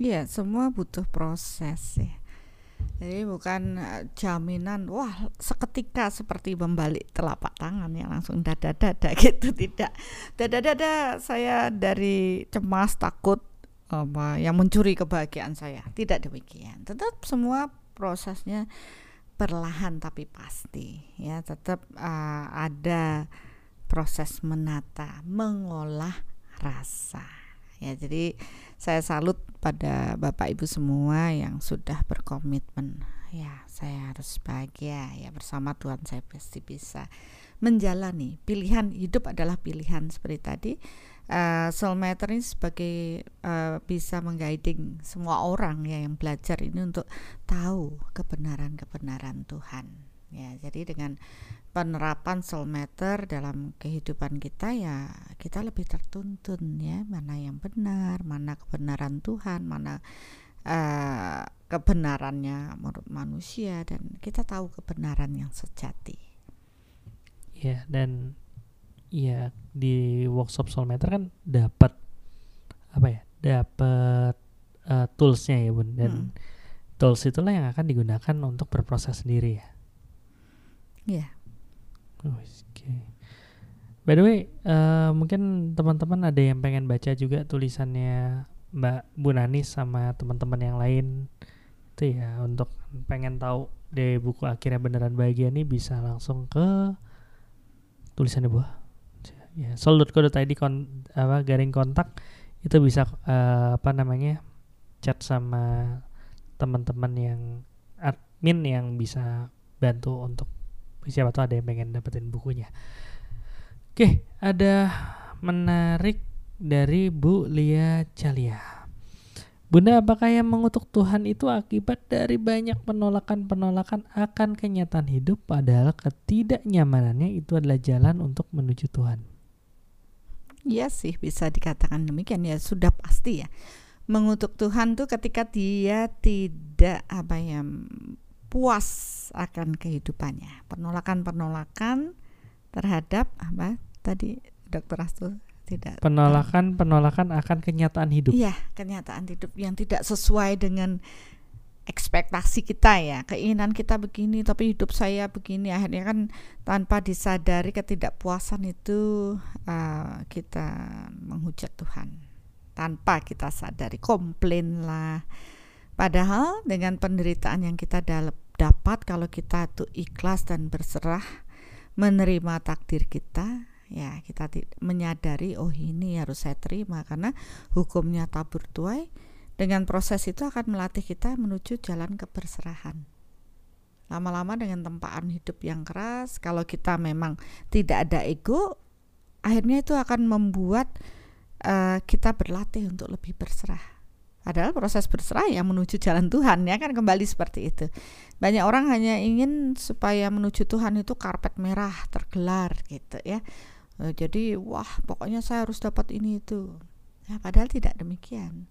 Iya, semua butuh proses ya. Jadi bukan eh, jaminan wah seketika seperti membalik telapak tangan ya langsung dada-dada gitu tidak. Dada-dada saya dari cemas takut apa yang mencuri kebahagiaan saya. Tidak demikian. Tetap semua prosesnya perlahan tapi pasti ya tetap uh, ada proses menata, mengolah rasa. Ya, jadi saya salut pada Bapak Ibu semua yang sudah berkomitmen. Ya, saya harus bahagia ya bersama Tuhan saya pasti bisa menjalani. Pilihan hidup adalah pilihan seperti tadi. Uh, soulmate ini sebagai uh, bisa mengguiding semua orang ya yang belajar ini untuk tahu kebenaran-kebenaran Tuhan. Ya, jadi dengan penerapan soulmeter dalam kehidupan kita ya kita lebih tertuntun ya. Mana yang benar mana kebenaran Tuhan mana uh, kebenarannya menurut manusia dan kita tahu kebenaran yang sejati. Ya dan ya di workshop soulmeter kan dapat apa ya dapat uh, toolsnya ya bun. Dan hmm. tools itulah yang akan digunakan untuk berproses sendiri ya Iya. Oh, Oke. Okay. By the way, uh, mungkin teman-teman ada yang pengen baca juga tulisannya Mbak Bu Nanis sama teman-teman yang lain itu ya untuk pengen tahu dari buku akhirnya beneran bahagia nih bisa langsung ke tulisannya buah ya sol.co.id kon apa garing kontak itu bisa uh, apa namanya chat sama teman-teman yang admin yang bisa bantu untuk siapa tahu ada yang pengen dapetin bukunya oke ada menarik dari Bu Lia Calia Bunda, apakah yang mengutuk Tuhan itu akibat dari banyak penolakan-penolakan akan kenyataan hidup padahal ketidaknyamanannya itu adalah jalan untuk menuju Tuhan? Iya sih, bisa dikatakan demikian ya, sudah pasti ya. Mengutuk Tuhan tuh ketika dia tidak apa ya puas akan kehidupannya. Penolakan-penolakan terhadap apa tadi Dokter Astu tidak penolakan penolakan akan kenyataan hidup. Iya, kenyataan hidup yang tidak sesuai dengan ekspektasi kita ya. Keinginan kita begini tapi hidup saya begini akhirnya kan tanpa disadari ketidakpuasan itu uh, kita menghujat Tuhan. Tanpa kita sadari komplain lah Padahal dengan penderitaan yang kita dapat kalau kita tuh ikhlas dan berserah menerima takdir kita, ya kita menyadari oh ini harus saya terima karena hukumnya tabur tuai dengan proses itu akan melatih kita menuju jalan keberserahan. Lama-lama dengan tempaan hidup yang keras, kalau kita memang tidak ada ego, akhirnya itu akan membuat uh, kita berlatih untuk lebih berserah Padahal proses berserah yang menuju jalan Tuhan ya kan kembali seperti itu. Banyak orang hanya ingin supaya menuju Tuhan itu karpet merah tergelar gitu ya. Eh, jadi wah pokoknya saya harus dapat ini itu. Ya, padahal tidak demikian.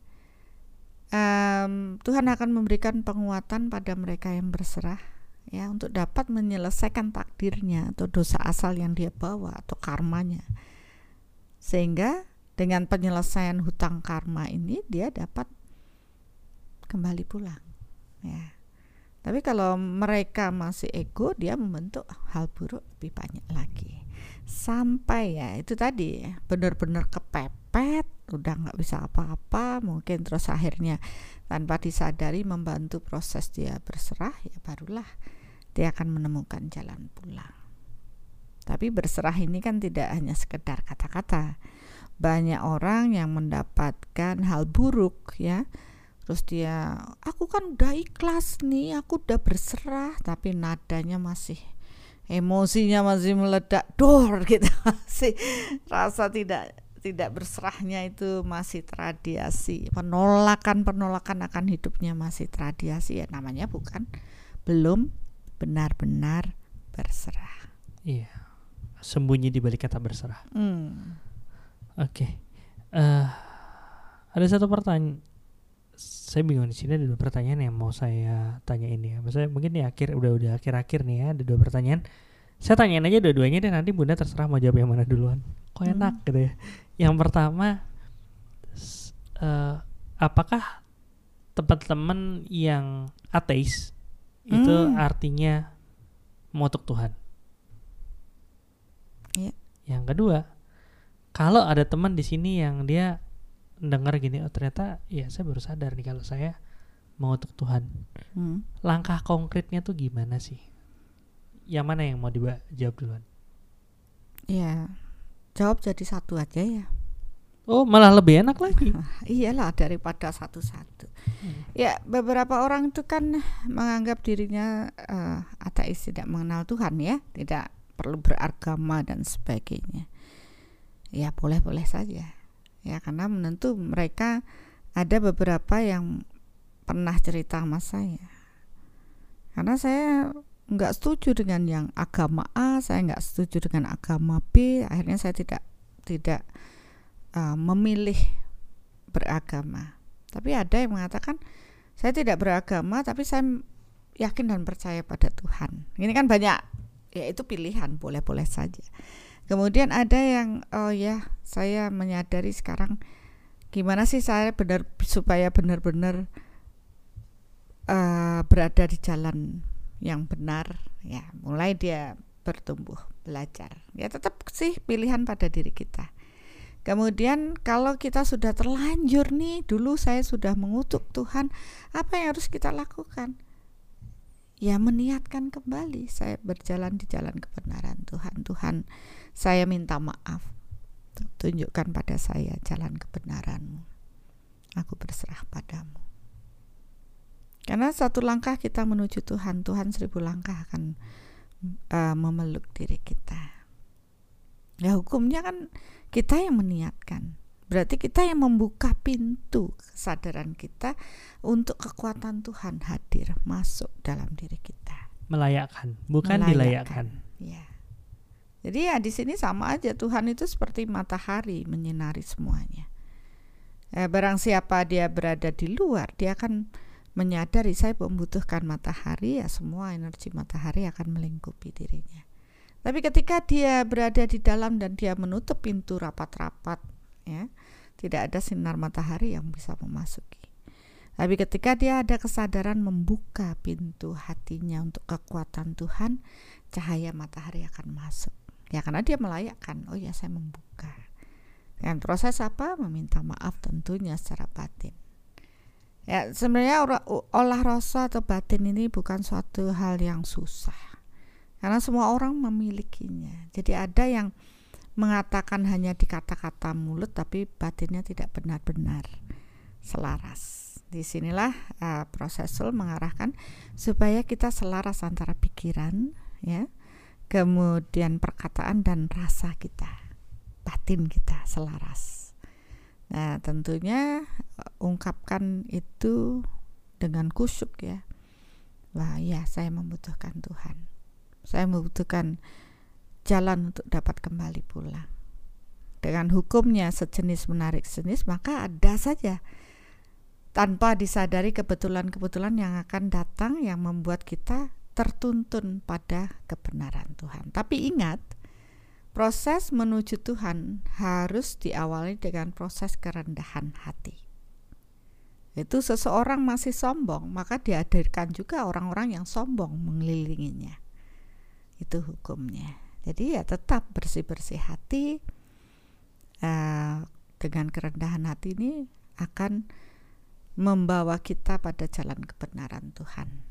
Um, Tuhan akan memberikan penguatan pada mereka yang berserah ya untuk dapat menyelesaikan takdirnya atau dosa asal yang dia bawa atau karmanya. Sehingga dengan penyelesaian hutang karma ini dia dapat kembali pulang ya. Tapi kalau mereka masih ego dia membentuk hal buruk lebih banyak lagi. Sampai ya itu tadi benar-benar kepepet udah nggak bisa apa-apa mungkin terus akhirnya tanpa disadari membantu proses dia berserah ya barulah dia akan menemukan jalan pulang. Tapi berserah ini kan tidak hanya sekedar kata-kata. Banyak orang yang mendapatkan hal buruk ya terus dia aku kan udah ikhlas nih aku udah berserah tapi nadanya masih emosinya masih meledak dor gitu masih rasa tidak tidak berserahnya itu masih teradiasi penolakan penolakan akan hidupnya masih teradiasi ya namanya bukan belum benar-benar berserah iya sembunyi di balik kata berserah hmm. oke okay. uh, eh, ada satu pertanyaan saya bingung di sini ada dua pertanyaan yang mau saya tanya ini ya. Maksudnya mungkin di akhir udah udah akhir-akhir nih ya ada dua pertanyaan. Saya tanyain aja dua-duanya deh nanti bunda terserah mau jawab yang mana duluan. Kok Hmm. enak gitu ya. Yang pertama, eh, apakah teman-teman yang ateis itu Hmm. artinya mengutuk Tuhan? Iya. Yang kedua, kalau ada teman di sini yang dia dengar gini, oh ternyata ya saya baru sadar nih kalau saya mengutuk Tuhan. Hmm. Langkah konkretnya tuh gimana sih? Yang mana yang mau dijawab duluan? Ya, jawab jadi satu aja ya. Oh, malah lebih enak lagi. Iyalah daripada satu-satu. Ya, beberapa orang itu kan menganggap dirinya eh, ateis tidak mengenal Tuhan ya, tidak perlu beragama dan sebagainya. Ya, boleh-boleh saja. Ya, karena menentu mereka ada beberapa yang pernah cerita sama saya. Karena saya nggak setuju dengan yang agama A, saya nggak setuju dengan agama B, akhirnya saya tidak tidak uh, memilih beragama. Tapi ada yang mengatakan saya tidak beragama tapi saya yakin dan percaya pada Tuhan. Ini kan banyak ya itu pilihan boleh-boleh saja. Kemudian ada yang oh ya saya menyadari sekarang gimana sih saya benar supaya benar-benar uh, berada di jalan yang benar ya mulai dia bertumbuh belajar ya tetap sih pilihan pada diri kita Kemudian kalau kita sudah terlanjur nih, dulu saya sudah mengutuk Tuhan, apa yang harus kita lakukan? Ya meniatkan kembali saya berjalan di jalan kebenaran Tuhan. Tuhan, saya minta maaf. Tunjukkan pada saya jalan kebenaranmu. Aku berserah padamu. Karena satu langkah kita menuju Tuhan, Tuhan seribu langkah akan uh, memeluk diri kita. Ya hukumnya kan kita yang meniatkan. Berarti kita yang membuka pintu kesadaran kita untuk kekuatan Tuhan hadir masuk dalam diri kita. Melayakkan, bukan Melayakkan. dilayakkan. Ya. Jadi ya di sini sama aja Tuhan itu seperti matahari menyinari semuanya. Eh, barang siapa dia berada di luar, dia akan menyadari saya membutuhkan matahari, ya semua energi matahari akan melingkupi dirinya. Tapi ketika dia berada di dalam dan dia menutup pintu rapat-rapat, ya, tidak ada sinar matahari yang bisa memasuki. Tapi ketika dia ada kesadaran membuka pintu hatinya untuk kekuatan Tuhan, cahaya matahari akan masuk. Ya karena dia melayakkan, oh ya saya membuka. Dan proses apa? Meminta maaf tentunya secara batin. Ya sebenarnya olah rasa atau batin ini bukan suatu hal yang susah karena semua orang memilikinya. Jadi ada yang mengatakan hanya di kata-kata mulut tapi batinnya tidak benar-benar selaras. Di sinilah uh, proses mengarahkan supaya kita selaras antara pikiran, ya, kemudian perkataan dan rasa kita, batin kita selaras. Nah tentunya uh, ungkapkan itu dengan kusyuk ya. Wah ya saya membutuhkan Tuhan saya membutuhkan jalan untuk dapat kembali pulang. Dengan hukumnya sejenis menarik sejenis, maka ada saja tanpa disadari kebetulan-kebetulan yang akan datang yang membuat kita tertuntun pada kebenaran Tuhan. Tapi ingat, proses menuju Tuhan harus diawali dengan proses kerendahan hati. Itu seseorang masih sombong, maka dihadirkan juga orang-orang yang sombong mengelilinginya itu hukumnya. Jadi ya tetap bersih-bersih hati uh, dengan kerendahan hati ini akan membawa kita pada jalan kebenaran Tuhan.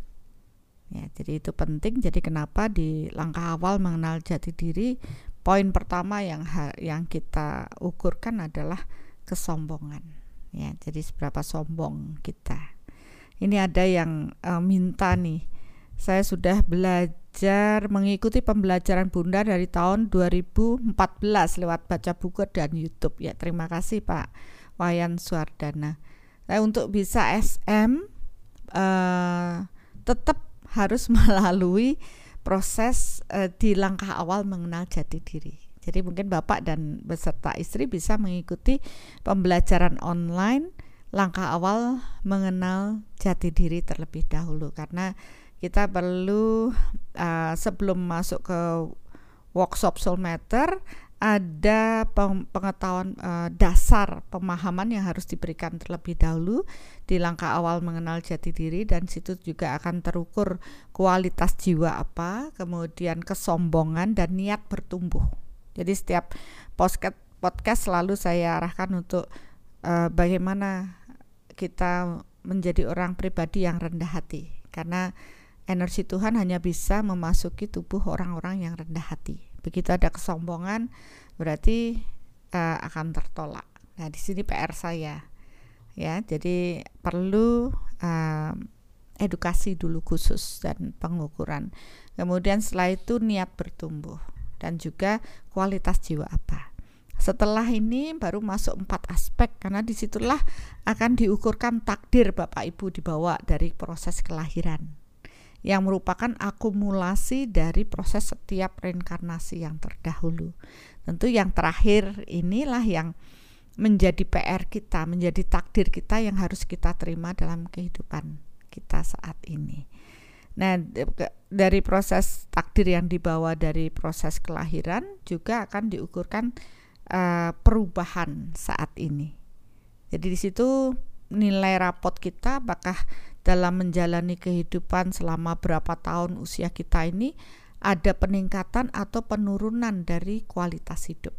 Ya, jadi itu penting. Jadi kenapa di langkah awal mengenal jati diri, poin pertama yang yang kita ukurkan adalah kesombongan. Ya, jadi seberapa sombong kita. Ini ada yang uh, minta nih, saya sudah belajar mengikuti pembelajaran Bunda dari tahun 2014 lewat baca buku dan YouTube. Ya, terima kasih Pak Wayan Suardana. Nah, untuk bisa SM eh, tetap harus melalui proses eh, di langkah awal mengenal jati diri. Jadi mungkin Bapak dan beserta istri bisa mengikuti pembelajaran online langkah awal mengenal jati diri terlebih dahulu karena kita perlu uh, sebelum masuk ke workshop soul matter ada pengetahuan uh, dasar pemahaman yang harus diberikan terlebih dahulu di langkah awal mengenal jati diri dan situ juga akan terukur kualitas jiwa apa, kemudian kesombongan dan niat bertumbuh. Jadi setiap podcast podcast selalu saya arahkan untuk uh, bagaimana kita menjadi orang pribadi yang rendah hati karena energi Tuhan hanya bisa memasuki tubuh orang-orang yang rendah hati begitu ada kesombongan berarti uh, akan tertolak. Nah, di sini PR saya. Ya, jadi perlu uh, edukasi dulu khusus dan pengukuran. Kemudian setelah itu niat bertumbuh dan juga kualitas jiwa apa. Setelah ini baru masuk empat aspek karena di situlah akan diukurkan takdir Bapak Ibu dibawa dari proses kelahiran yang merupakan akumulasi dari proses setiap reinkarnasi yang terdahulu. Tentu yang terakhir inilah yang menjadi PR kita, menjadi takdir kita yang harus kita terima dalam kehidupan kita saat ini. Nah, dari proses takdir yang dibawa dari proses kelahiran juga akan diukurkan uh, perubahan saat ini. Jadi di situ nilai rapot kita apakah dalam menjalani kehidupan selama berapa tahun usia kita ini ada peningkatan atau penurunan dari kualitas hidup.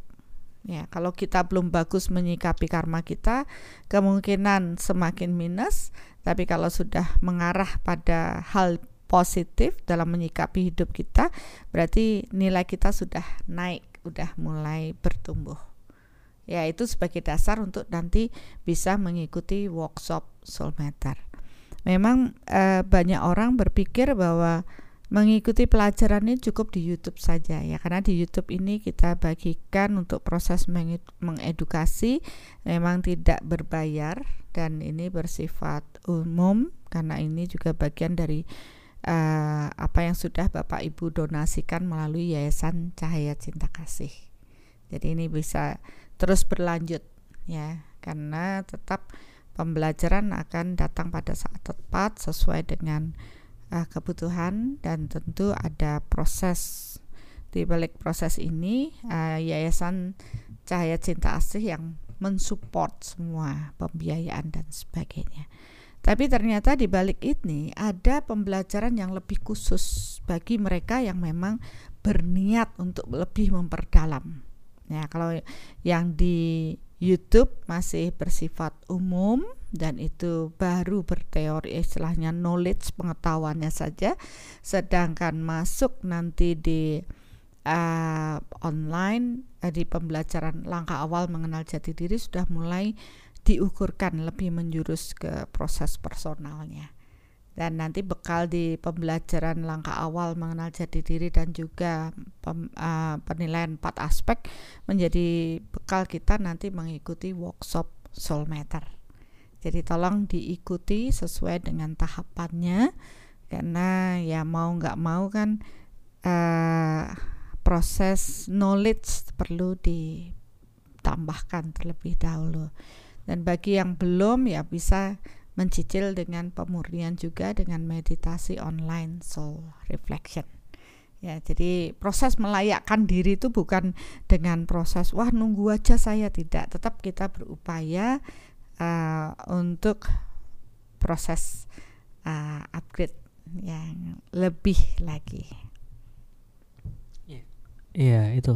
Ya, kalau kita belum bagus menyikapi karma kita, kemungkinan semakin minus, tapi kalau sudah mengarah pada hal positif dalam menyikapi hidup kita, berarti nilai kita sudah naik, sudah mulai bertumbuh. Ya, itu sebagai dasar untuk nanti bisa mengikuti workshop Soul Matter memang uh, banyak orang berpikir bahwa mengikuti pelajaran ini cukup di YouTube saja ya karena di YouTube ini kita bagikan untuk proses mengedukasi memang tidak berbayar dan ini bersifat umum karena ini juga bagian dari uh, apa yang sudah Bapak Ibu donasikan melalui Yayasan Cahaya Cinta Kasih. Jadi ini bisa terus berlanjut ya karena tetap pembelajaran akan datang pada saat tepat sesuai dengan uh, kebutuhan dan tentu ada proses di balik proses ini uh, Yayasan Cahaya Cinta Asih yang mensupport semua pembiayaan dan sebagainya. Tapi ternyata di balik ini ada pembelajaran yang lebih khusus bagi mereka yang memang berniat untuk lebih memperdalam. Ya, kalau yang di YouTube masih bersifat umum dan itu baru berteori istilahnya knowledge pengetahuannya saja. Sedangkan masuk nanti di uh, online uh, di pembelajaran langkah awal mengenal jati diri sudah mulai diukurkan lebih menjurus ke proses personalnya dan nanti bekal di pembelajaran langkah awal mengenal jati diri dan juga pem, uh, penilaian empat aspek menjadi bekal kita nanti mengikuti workshop soul matter. Jadi tolong diikuti sesuai dengan tahapannya karena ya mau nggak mau kan uh, proses knowledge perlu ditambahkan terlebih dahulu. Dan bagi yang belum ya bisa mencicil dengan pemurnian juga dengan meditasi online soul reflection. Ya, jadi proses melayakkan diri itu bukan dengan proses wah nunggu aja saya tidak, tetap kita berupaya uh, untuk proses uh, upgrade yang lebih lagi. Iya, yeah, itu.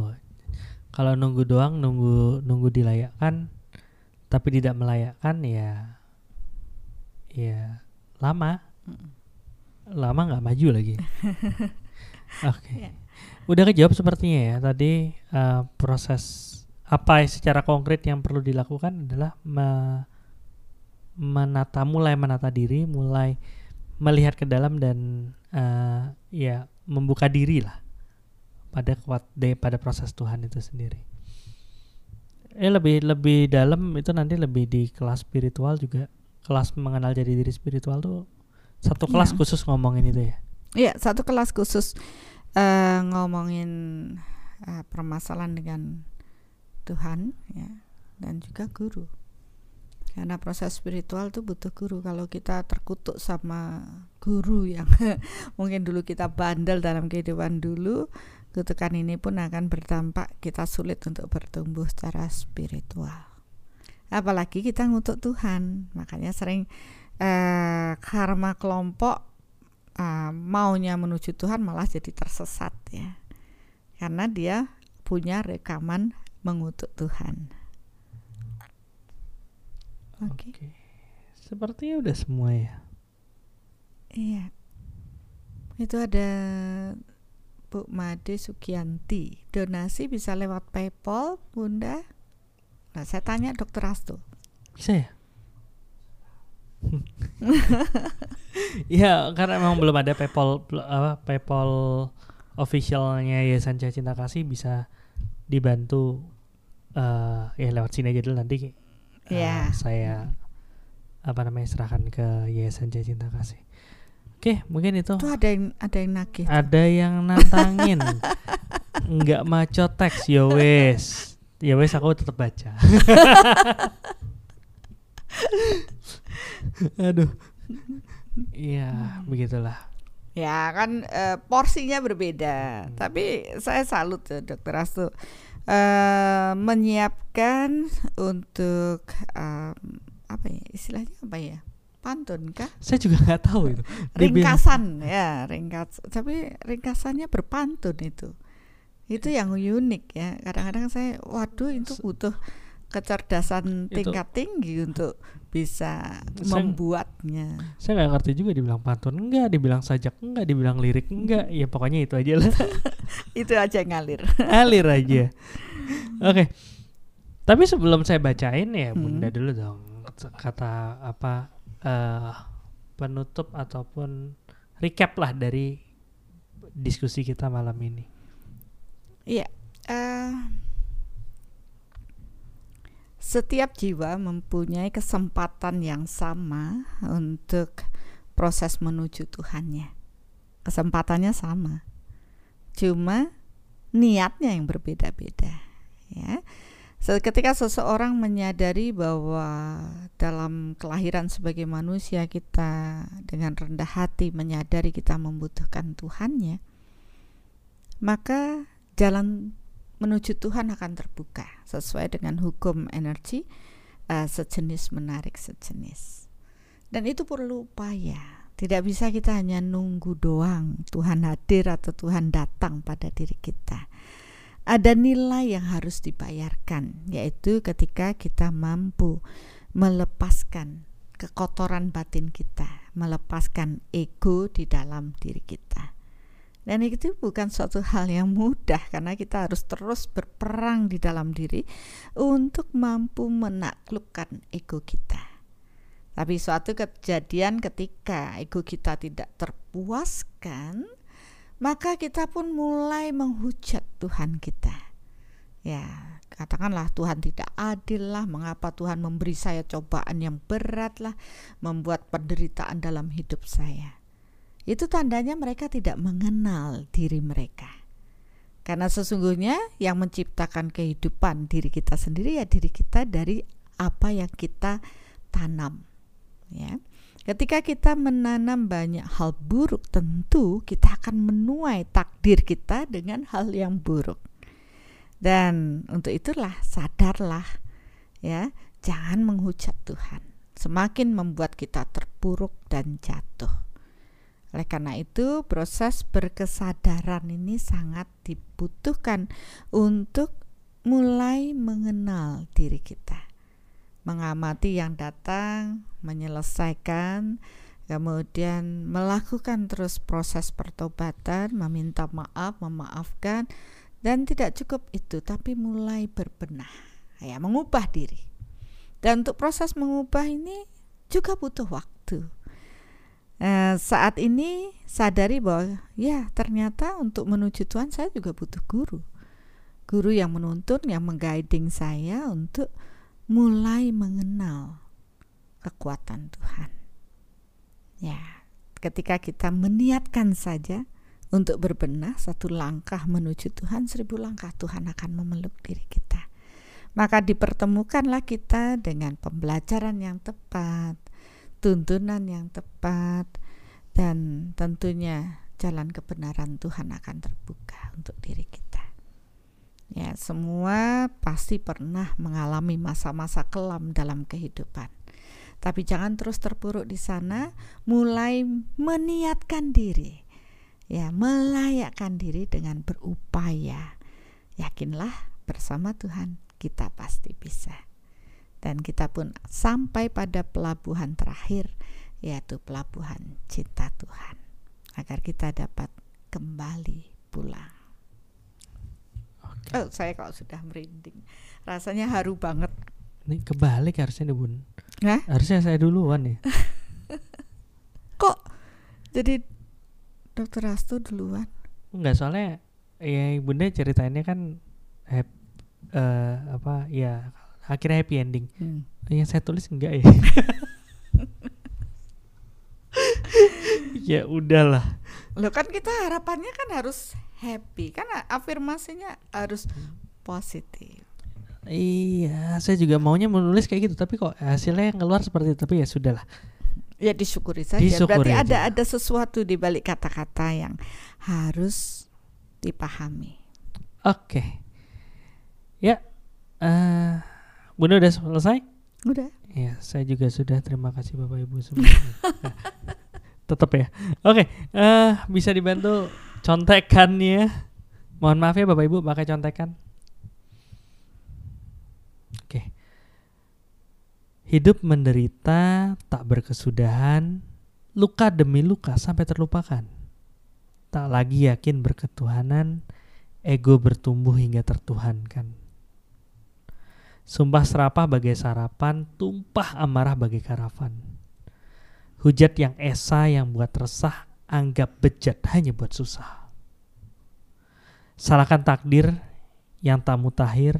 Kalau nunggu doang, nunggu nunggu dilayakkan, tapi tidak melayakkan ya ya lama. Lama nggak maju lagi. Oke. Okay. yeah. udah kejawab sepertinya ya tadi uh, proses apa secara konkret yang perlu dilakukan adalah me menata mulai menata diri mulai melihat ke dalam dan uh, ya membuka diri lah pada kuat pada proses Tuhan itu sendiri. Eh lebih lebih dalam itu nanti lebih di kelas spiritual juga kelas mengenal jadi diri spiritual tuh satu kelas yeah. khusus ngomongin itu ya? Iya, satu kelas khusus uh, ngomongin uh, permasalahan dengan Tuhan ya dan juga guru. karena proses spiritual tuh butuh guru kalau kita terkutuk sama guru yang mungkin dulu kita bandel dalam kehidupan dulu kutukan ini pun akan berdampak kita sulit untuk bertumbuh secara spiritual apalagi kita ngutuk Tuhan makanya sering eh, karma kelompok eh, maunya menuju Tuhan malah jadi tersesat ya karena dia punya rekaman mengutuk Tuhan oke Oke. Sepertinya udah semua ya. Iya. Itu ada Bu Made Sugianti. Donasi bisa lewat PayPal, Bunda. Nah, saya tanya Dokter Astu. Bisa ya? Iya, karena emang belum ada PayPal apa PayPal officialnya Yayasan Cinta Kasih bisa dibantu eh ya lewat sini aja dulu nanti eh, Iya. saya apa namanya serahkan ke Yayasan Cinta Kasih. Oke, mungkin itu Itu ada yang ada yang nagih. ada yang nantangin nggak maco teks ya wes ya wes aku tetap baca. Aduh. Iya begitulah. Ya kan eh, porsinya berbeda. Tapi saya salut ya Dokter Astu. Eh menyiapkan untuk em, apa ya istilahnya apa ya? Pantun kah? saya juga nggak tahu itu. Ringkasan ya ringkas tapi ringkasannya berpantun itu itu yang unik ya. Kadang-kadang saya waduh itu butuh kecerdasan Itu- tingkat tinggi untuk bisa Saya- membuatnya. saya nggak ngerti juga dibilang pantun enggak dibilang sajak enggak dibilang lirik enggak ya pokoknya itu aja lah. Itu aja yang ngalir. Alir aja. Oke. Tapi sebelum saya bacain ya Hmm. bunda dulu dong. Kata apa eh penutup ataupun recap lah dari diskusi kita malam ini Iya, eh, setiap jiwa mempunyai kesempatan yang sama untuk proses menuju Tuhannya. Kesempatannya sama, cuma niatnya yang berbeda-beda. Ya, ketika seseorang menyadari bahwa dalam kelahiran sebagai manusia kita dengan rendah hati menyadari kita membutuhkan Tuhannya, maka jalan menuju Tuhan akan terbuka sesuai dengan hukum energi eh, sejenis menarik sejenis. Dan itu perlu upaya. Tidak bisa kita hanya nunggu doang Tuhan hadir atau Tuhan datang pada diri kita. Ada nilai yang harus dibayarkan, yaitu ketika kita mampu melepaskan kekotoran batin kita, melepaskan ego di dalam diri kita. Dan itu bukan suatu hal yang mudah karena kita harus terus berperang di dalam diri untuk mampu menaklukkan ego kita. Tapi suatu kejadian ketika ego kita tidak terpuaskan, maka kita pun mulai menghujat Tuhan kita. Ya, katakanlah Tuhan tidak adil lah, mengapa Tuhan memberi saya cobaan yang berat lah, membuat penderitaan dalam hidup saya itu tandanya mereka tidak mengenal diri mereka. Karena sesungguhnya yang menciptakan kehidupan diri kita sendiri ya diri kita dari apa yang kita tanam. Ya. Ketika kita menanam banyak hal buruk, tentu kita akan menuai takdir kita dengan hal yang buruk. Dan untuk itulah sadarlah ya, jangan menghujat Tuhan. Semakin membuat kita terpuruk dan jatuh. Oleh karena itu, proses berkesadaran ini sangat dibutuhkan untuk mulai mengenal diri kita, mengamati yang datang, menyelesaikan, kemudian melakukan terus proses pertobatan, meminta maaf, memaafkan, dan tidak cukup itu, tapi mulai berbenah, ya, mengubah diri. Dan untuk proses mengubah ini juga butuh waktu. Eh, saat ini sadari bahwa ya ternyata untuk menuju Tuhan saya juga butuh guru. Guru yang menuntun yang mengguiding saya untuk mulai mengenal kekuatan Tuhan. Ya ketika kita meniatkan saja untuk berbenah satu langkah menuju Tuhan seribu langkah Tuhan akan memeluk diri kita. Maka dipertemukanlah kita dengan pembelajaran yang tepat, tuntunan yang tepat, dan tentunya jalan kebenaran Tuhan akan terbuka untuk diri kita. Ya, semua pasti pernah mengalami masa-masa kelam dalam kehidupan. Tapi jangan terus terpuruk di sana, mulai meniatkan diri. Ya, melayakkan diri dengan berupaya. Yakinlah bersama Tuhan kita pasti bisa. Dan kita pun sampai pada pelabuhan terakhir, yaitu pelabuhan cinta Tuhan, agar kita dapat kembali pulang. Oh, saya kalau sudah merinding, rasanya haru banget. Ini kebalik harusnya nih bun. Hah? Harusnya saya duluan ya. Kok jadi dokter Astu duluan? Enggak soalnya ya bunda ceritainnya kan eh, apa ya akhirnya happy ending. Hmm. Yang saya tulis enggak ya? ya udahlah. Loh kan kita harapannya kan harus happy, kan afirmasinya harus positif. Iya, saya juga maunya menulis kayak gitu, tapi kok hasilnya yang keluar seperti itu. Tapi ya sudahlah. Ya disyukuri saja. Disyukuri Berarti aja. ada ada sesuatu di balik kata-kata yang harus dipahami. Oke. Ya, eh Bunda udah selesai? Udah. Ya, saya juga sudah. Terima kasih Bapak Ibu semuanya. Tetap ya. Oke, eh bisa dibantu contekannya. Mohon maaf ya Bapak Ibu pakai contekan. Oke. Hidup menderita tak berkesudahan, luka demi luka sampai terlupakan. Tak lagi yakin berketuhanan, ego bertumbuh hingga tertuhankan. Sumpah serapah bagai sarapan, tumpah amarah bagai karavan. Hujat yang esa yang buat resah, anggap bejat hanya buat susah. Salahkan takdir yang tak mutakhir,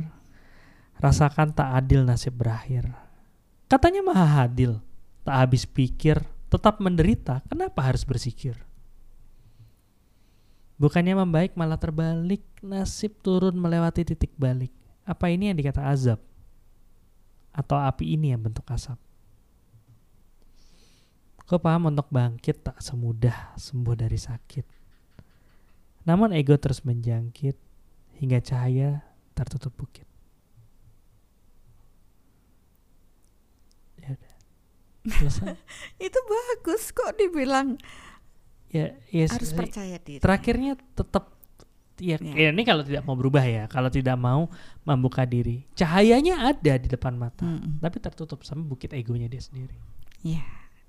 rasakan tak adil nasib berakhir. Katanya maha adil, tak habis pikir, tetap menderita, kenapa harus bersikir? Bukannya membaik malah terbalik, nasib turun melewati titik balik. Apa ini yang dikata azab? Atau api ini yang bentuk asap? Kau paham untuk bangkit tak semudah sembuh dari sakit. Namun ego terus menjangkit hingga cahaya tertutup bukit. Ya udah. Selesai. Itu bagus kok dibilang ya, ya harus selesai. percaya diri. terakhirnya tetap ya, Ya. ya ini kalau tidak mau berubah ya kalau tidak mau membuka diri cahayanya ada di depan mata Mm-mm. tapi tertutup sama bukit egonya dia sendiri Ya,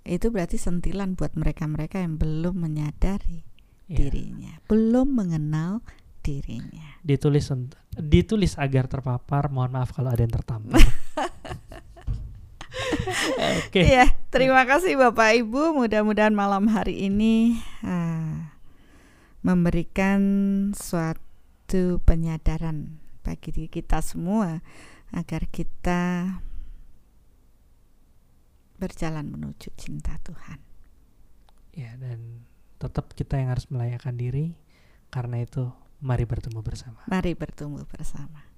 itu berarti sentilan buat mereka-mereka yang belum menyadari Ya, dirinya, belum mengenal dirinya. ditulis ditulis agar terpapar mohon maaf kalau ada yang tertampar oke Iya, terima kasih Bapak Ibu. Mudah-mudahan malam hari ini ah, memberikan suatu penyadaran bagi kita semua agar kita berjalan menuju cinta Tuhan. ya dan tetap kita yang harus melayakkan diri karena itu mari bertemu bersama Mari bertumbuh bersama.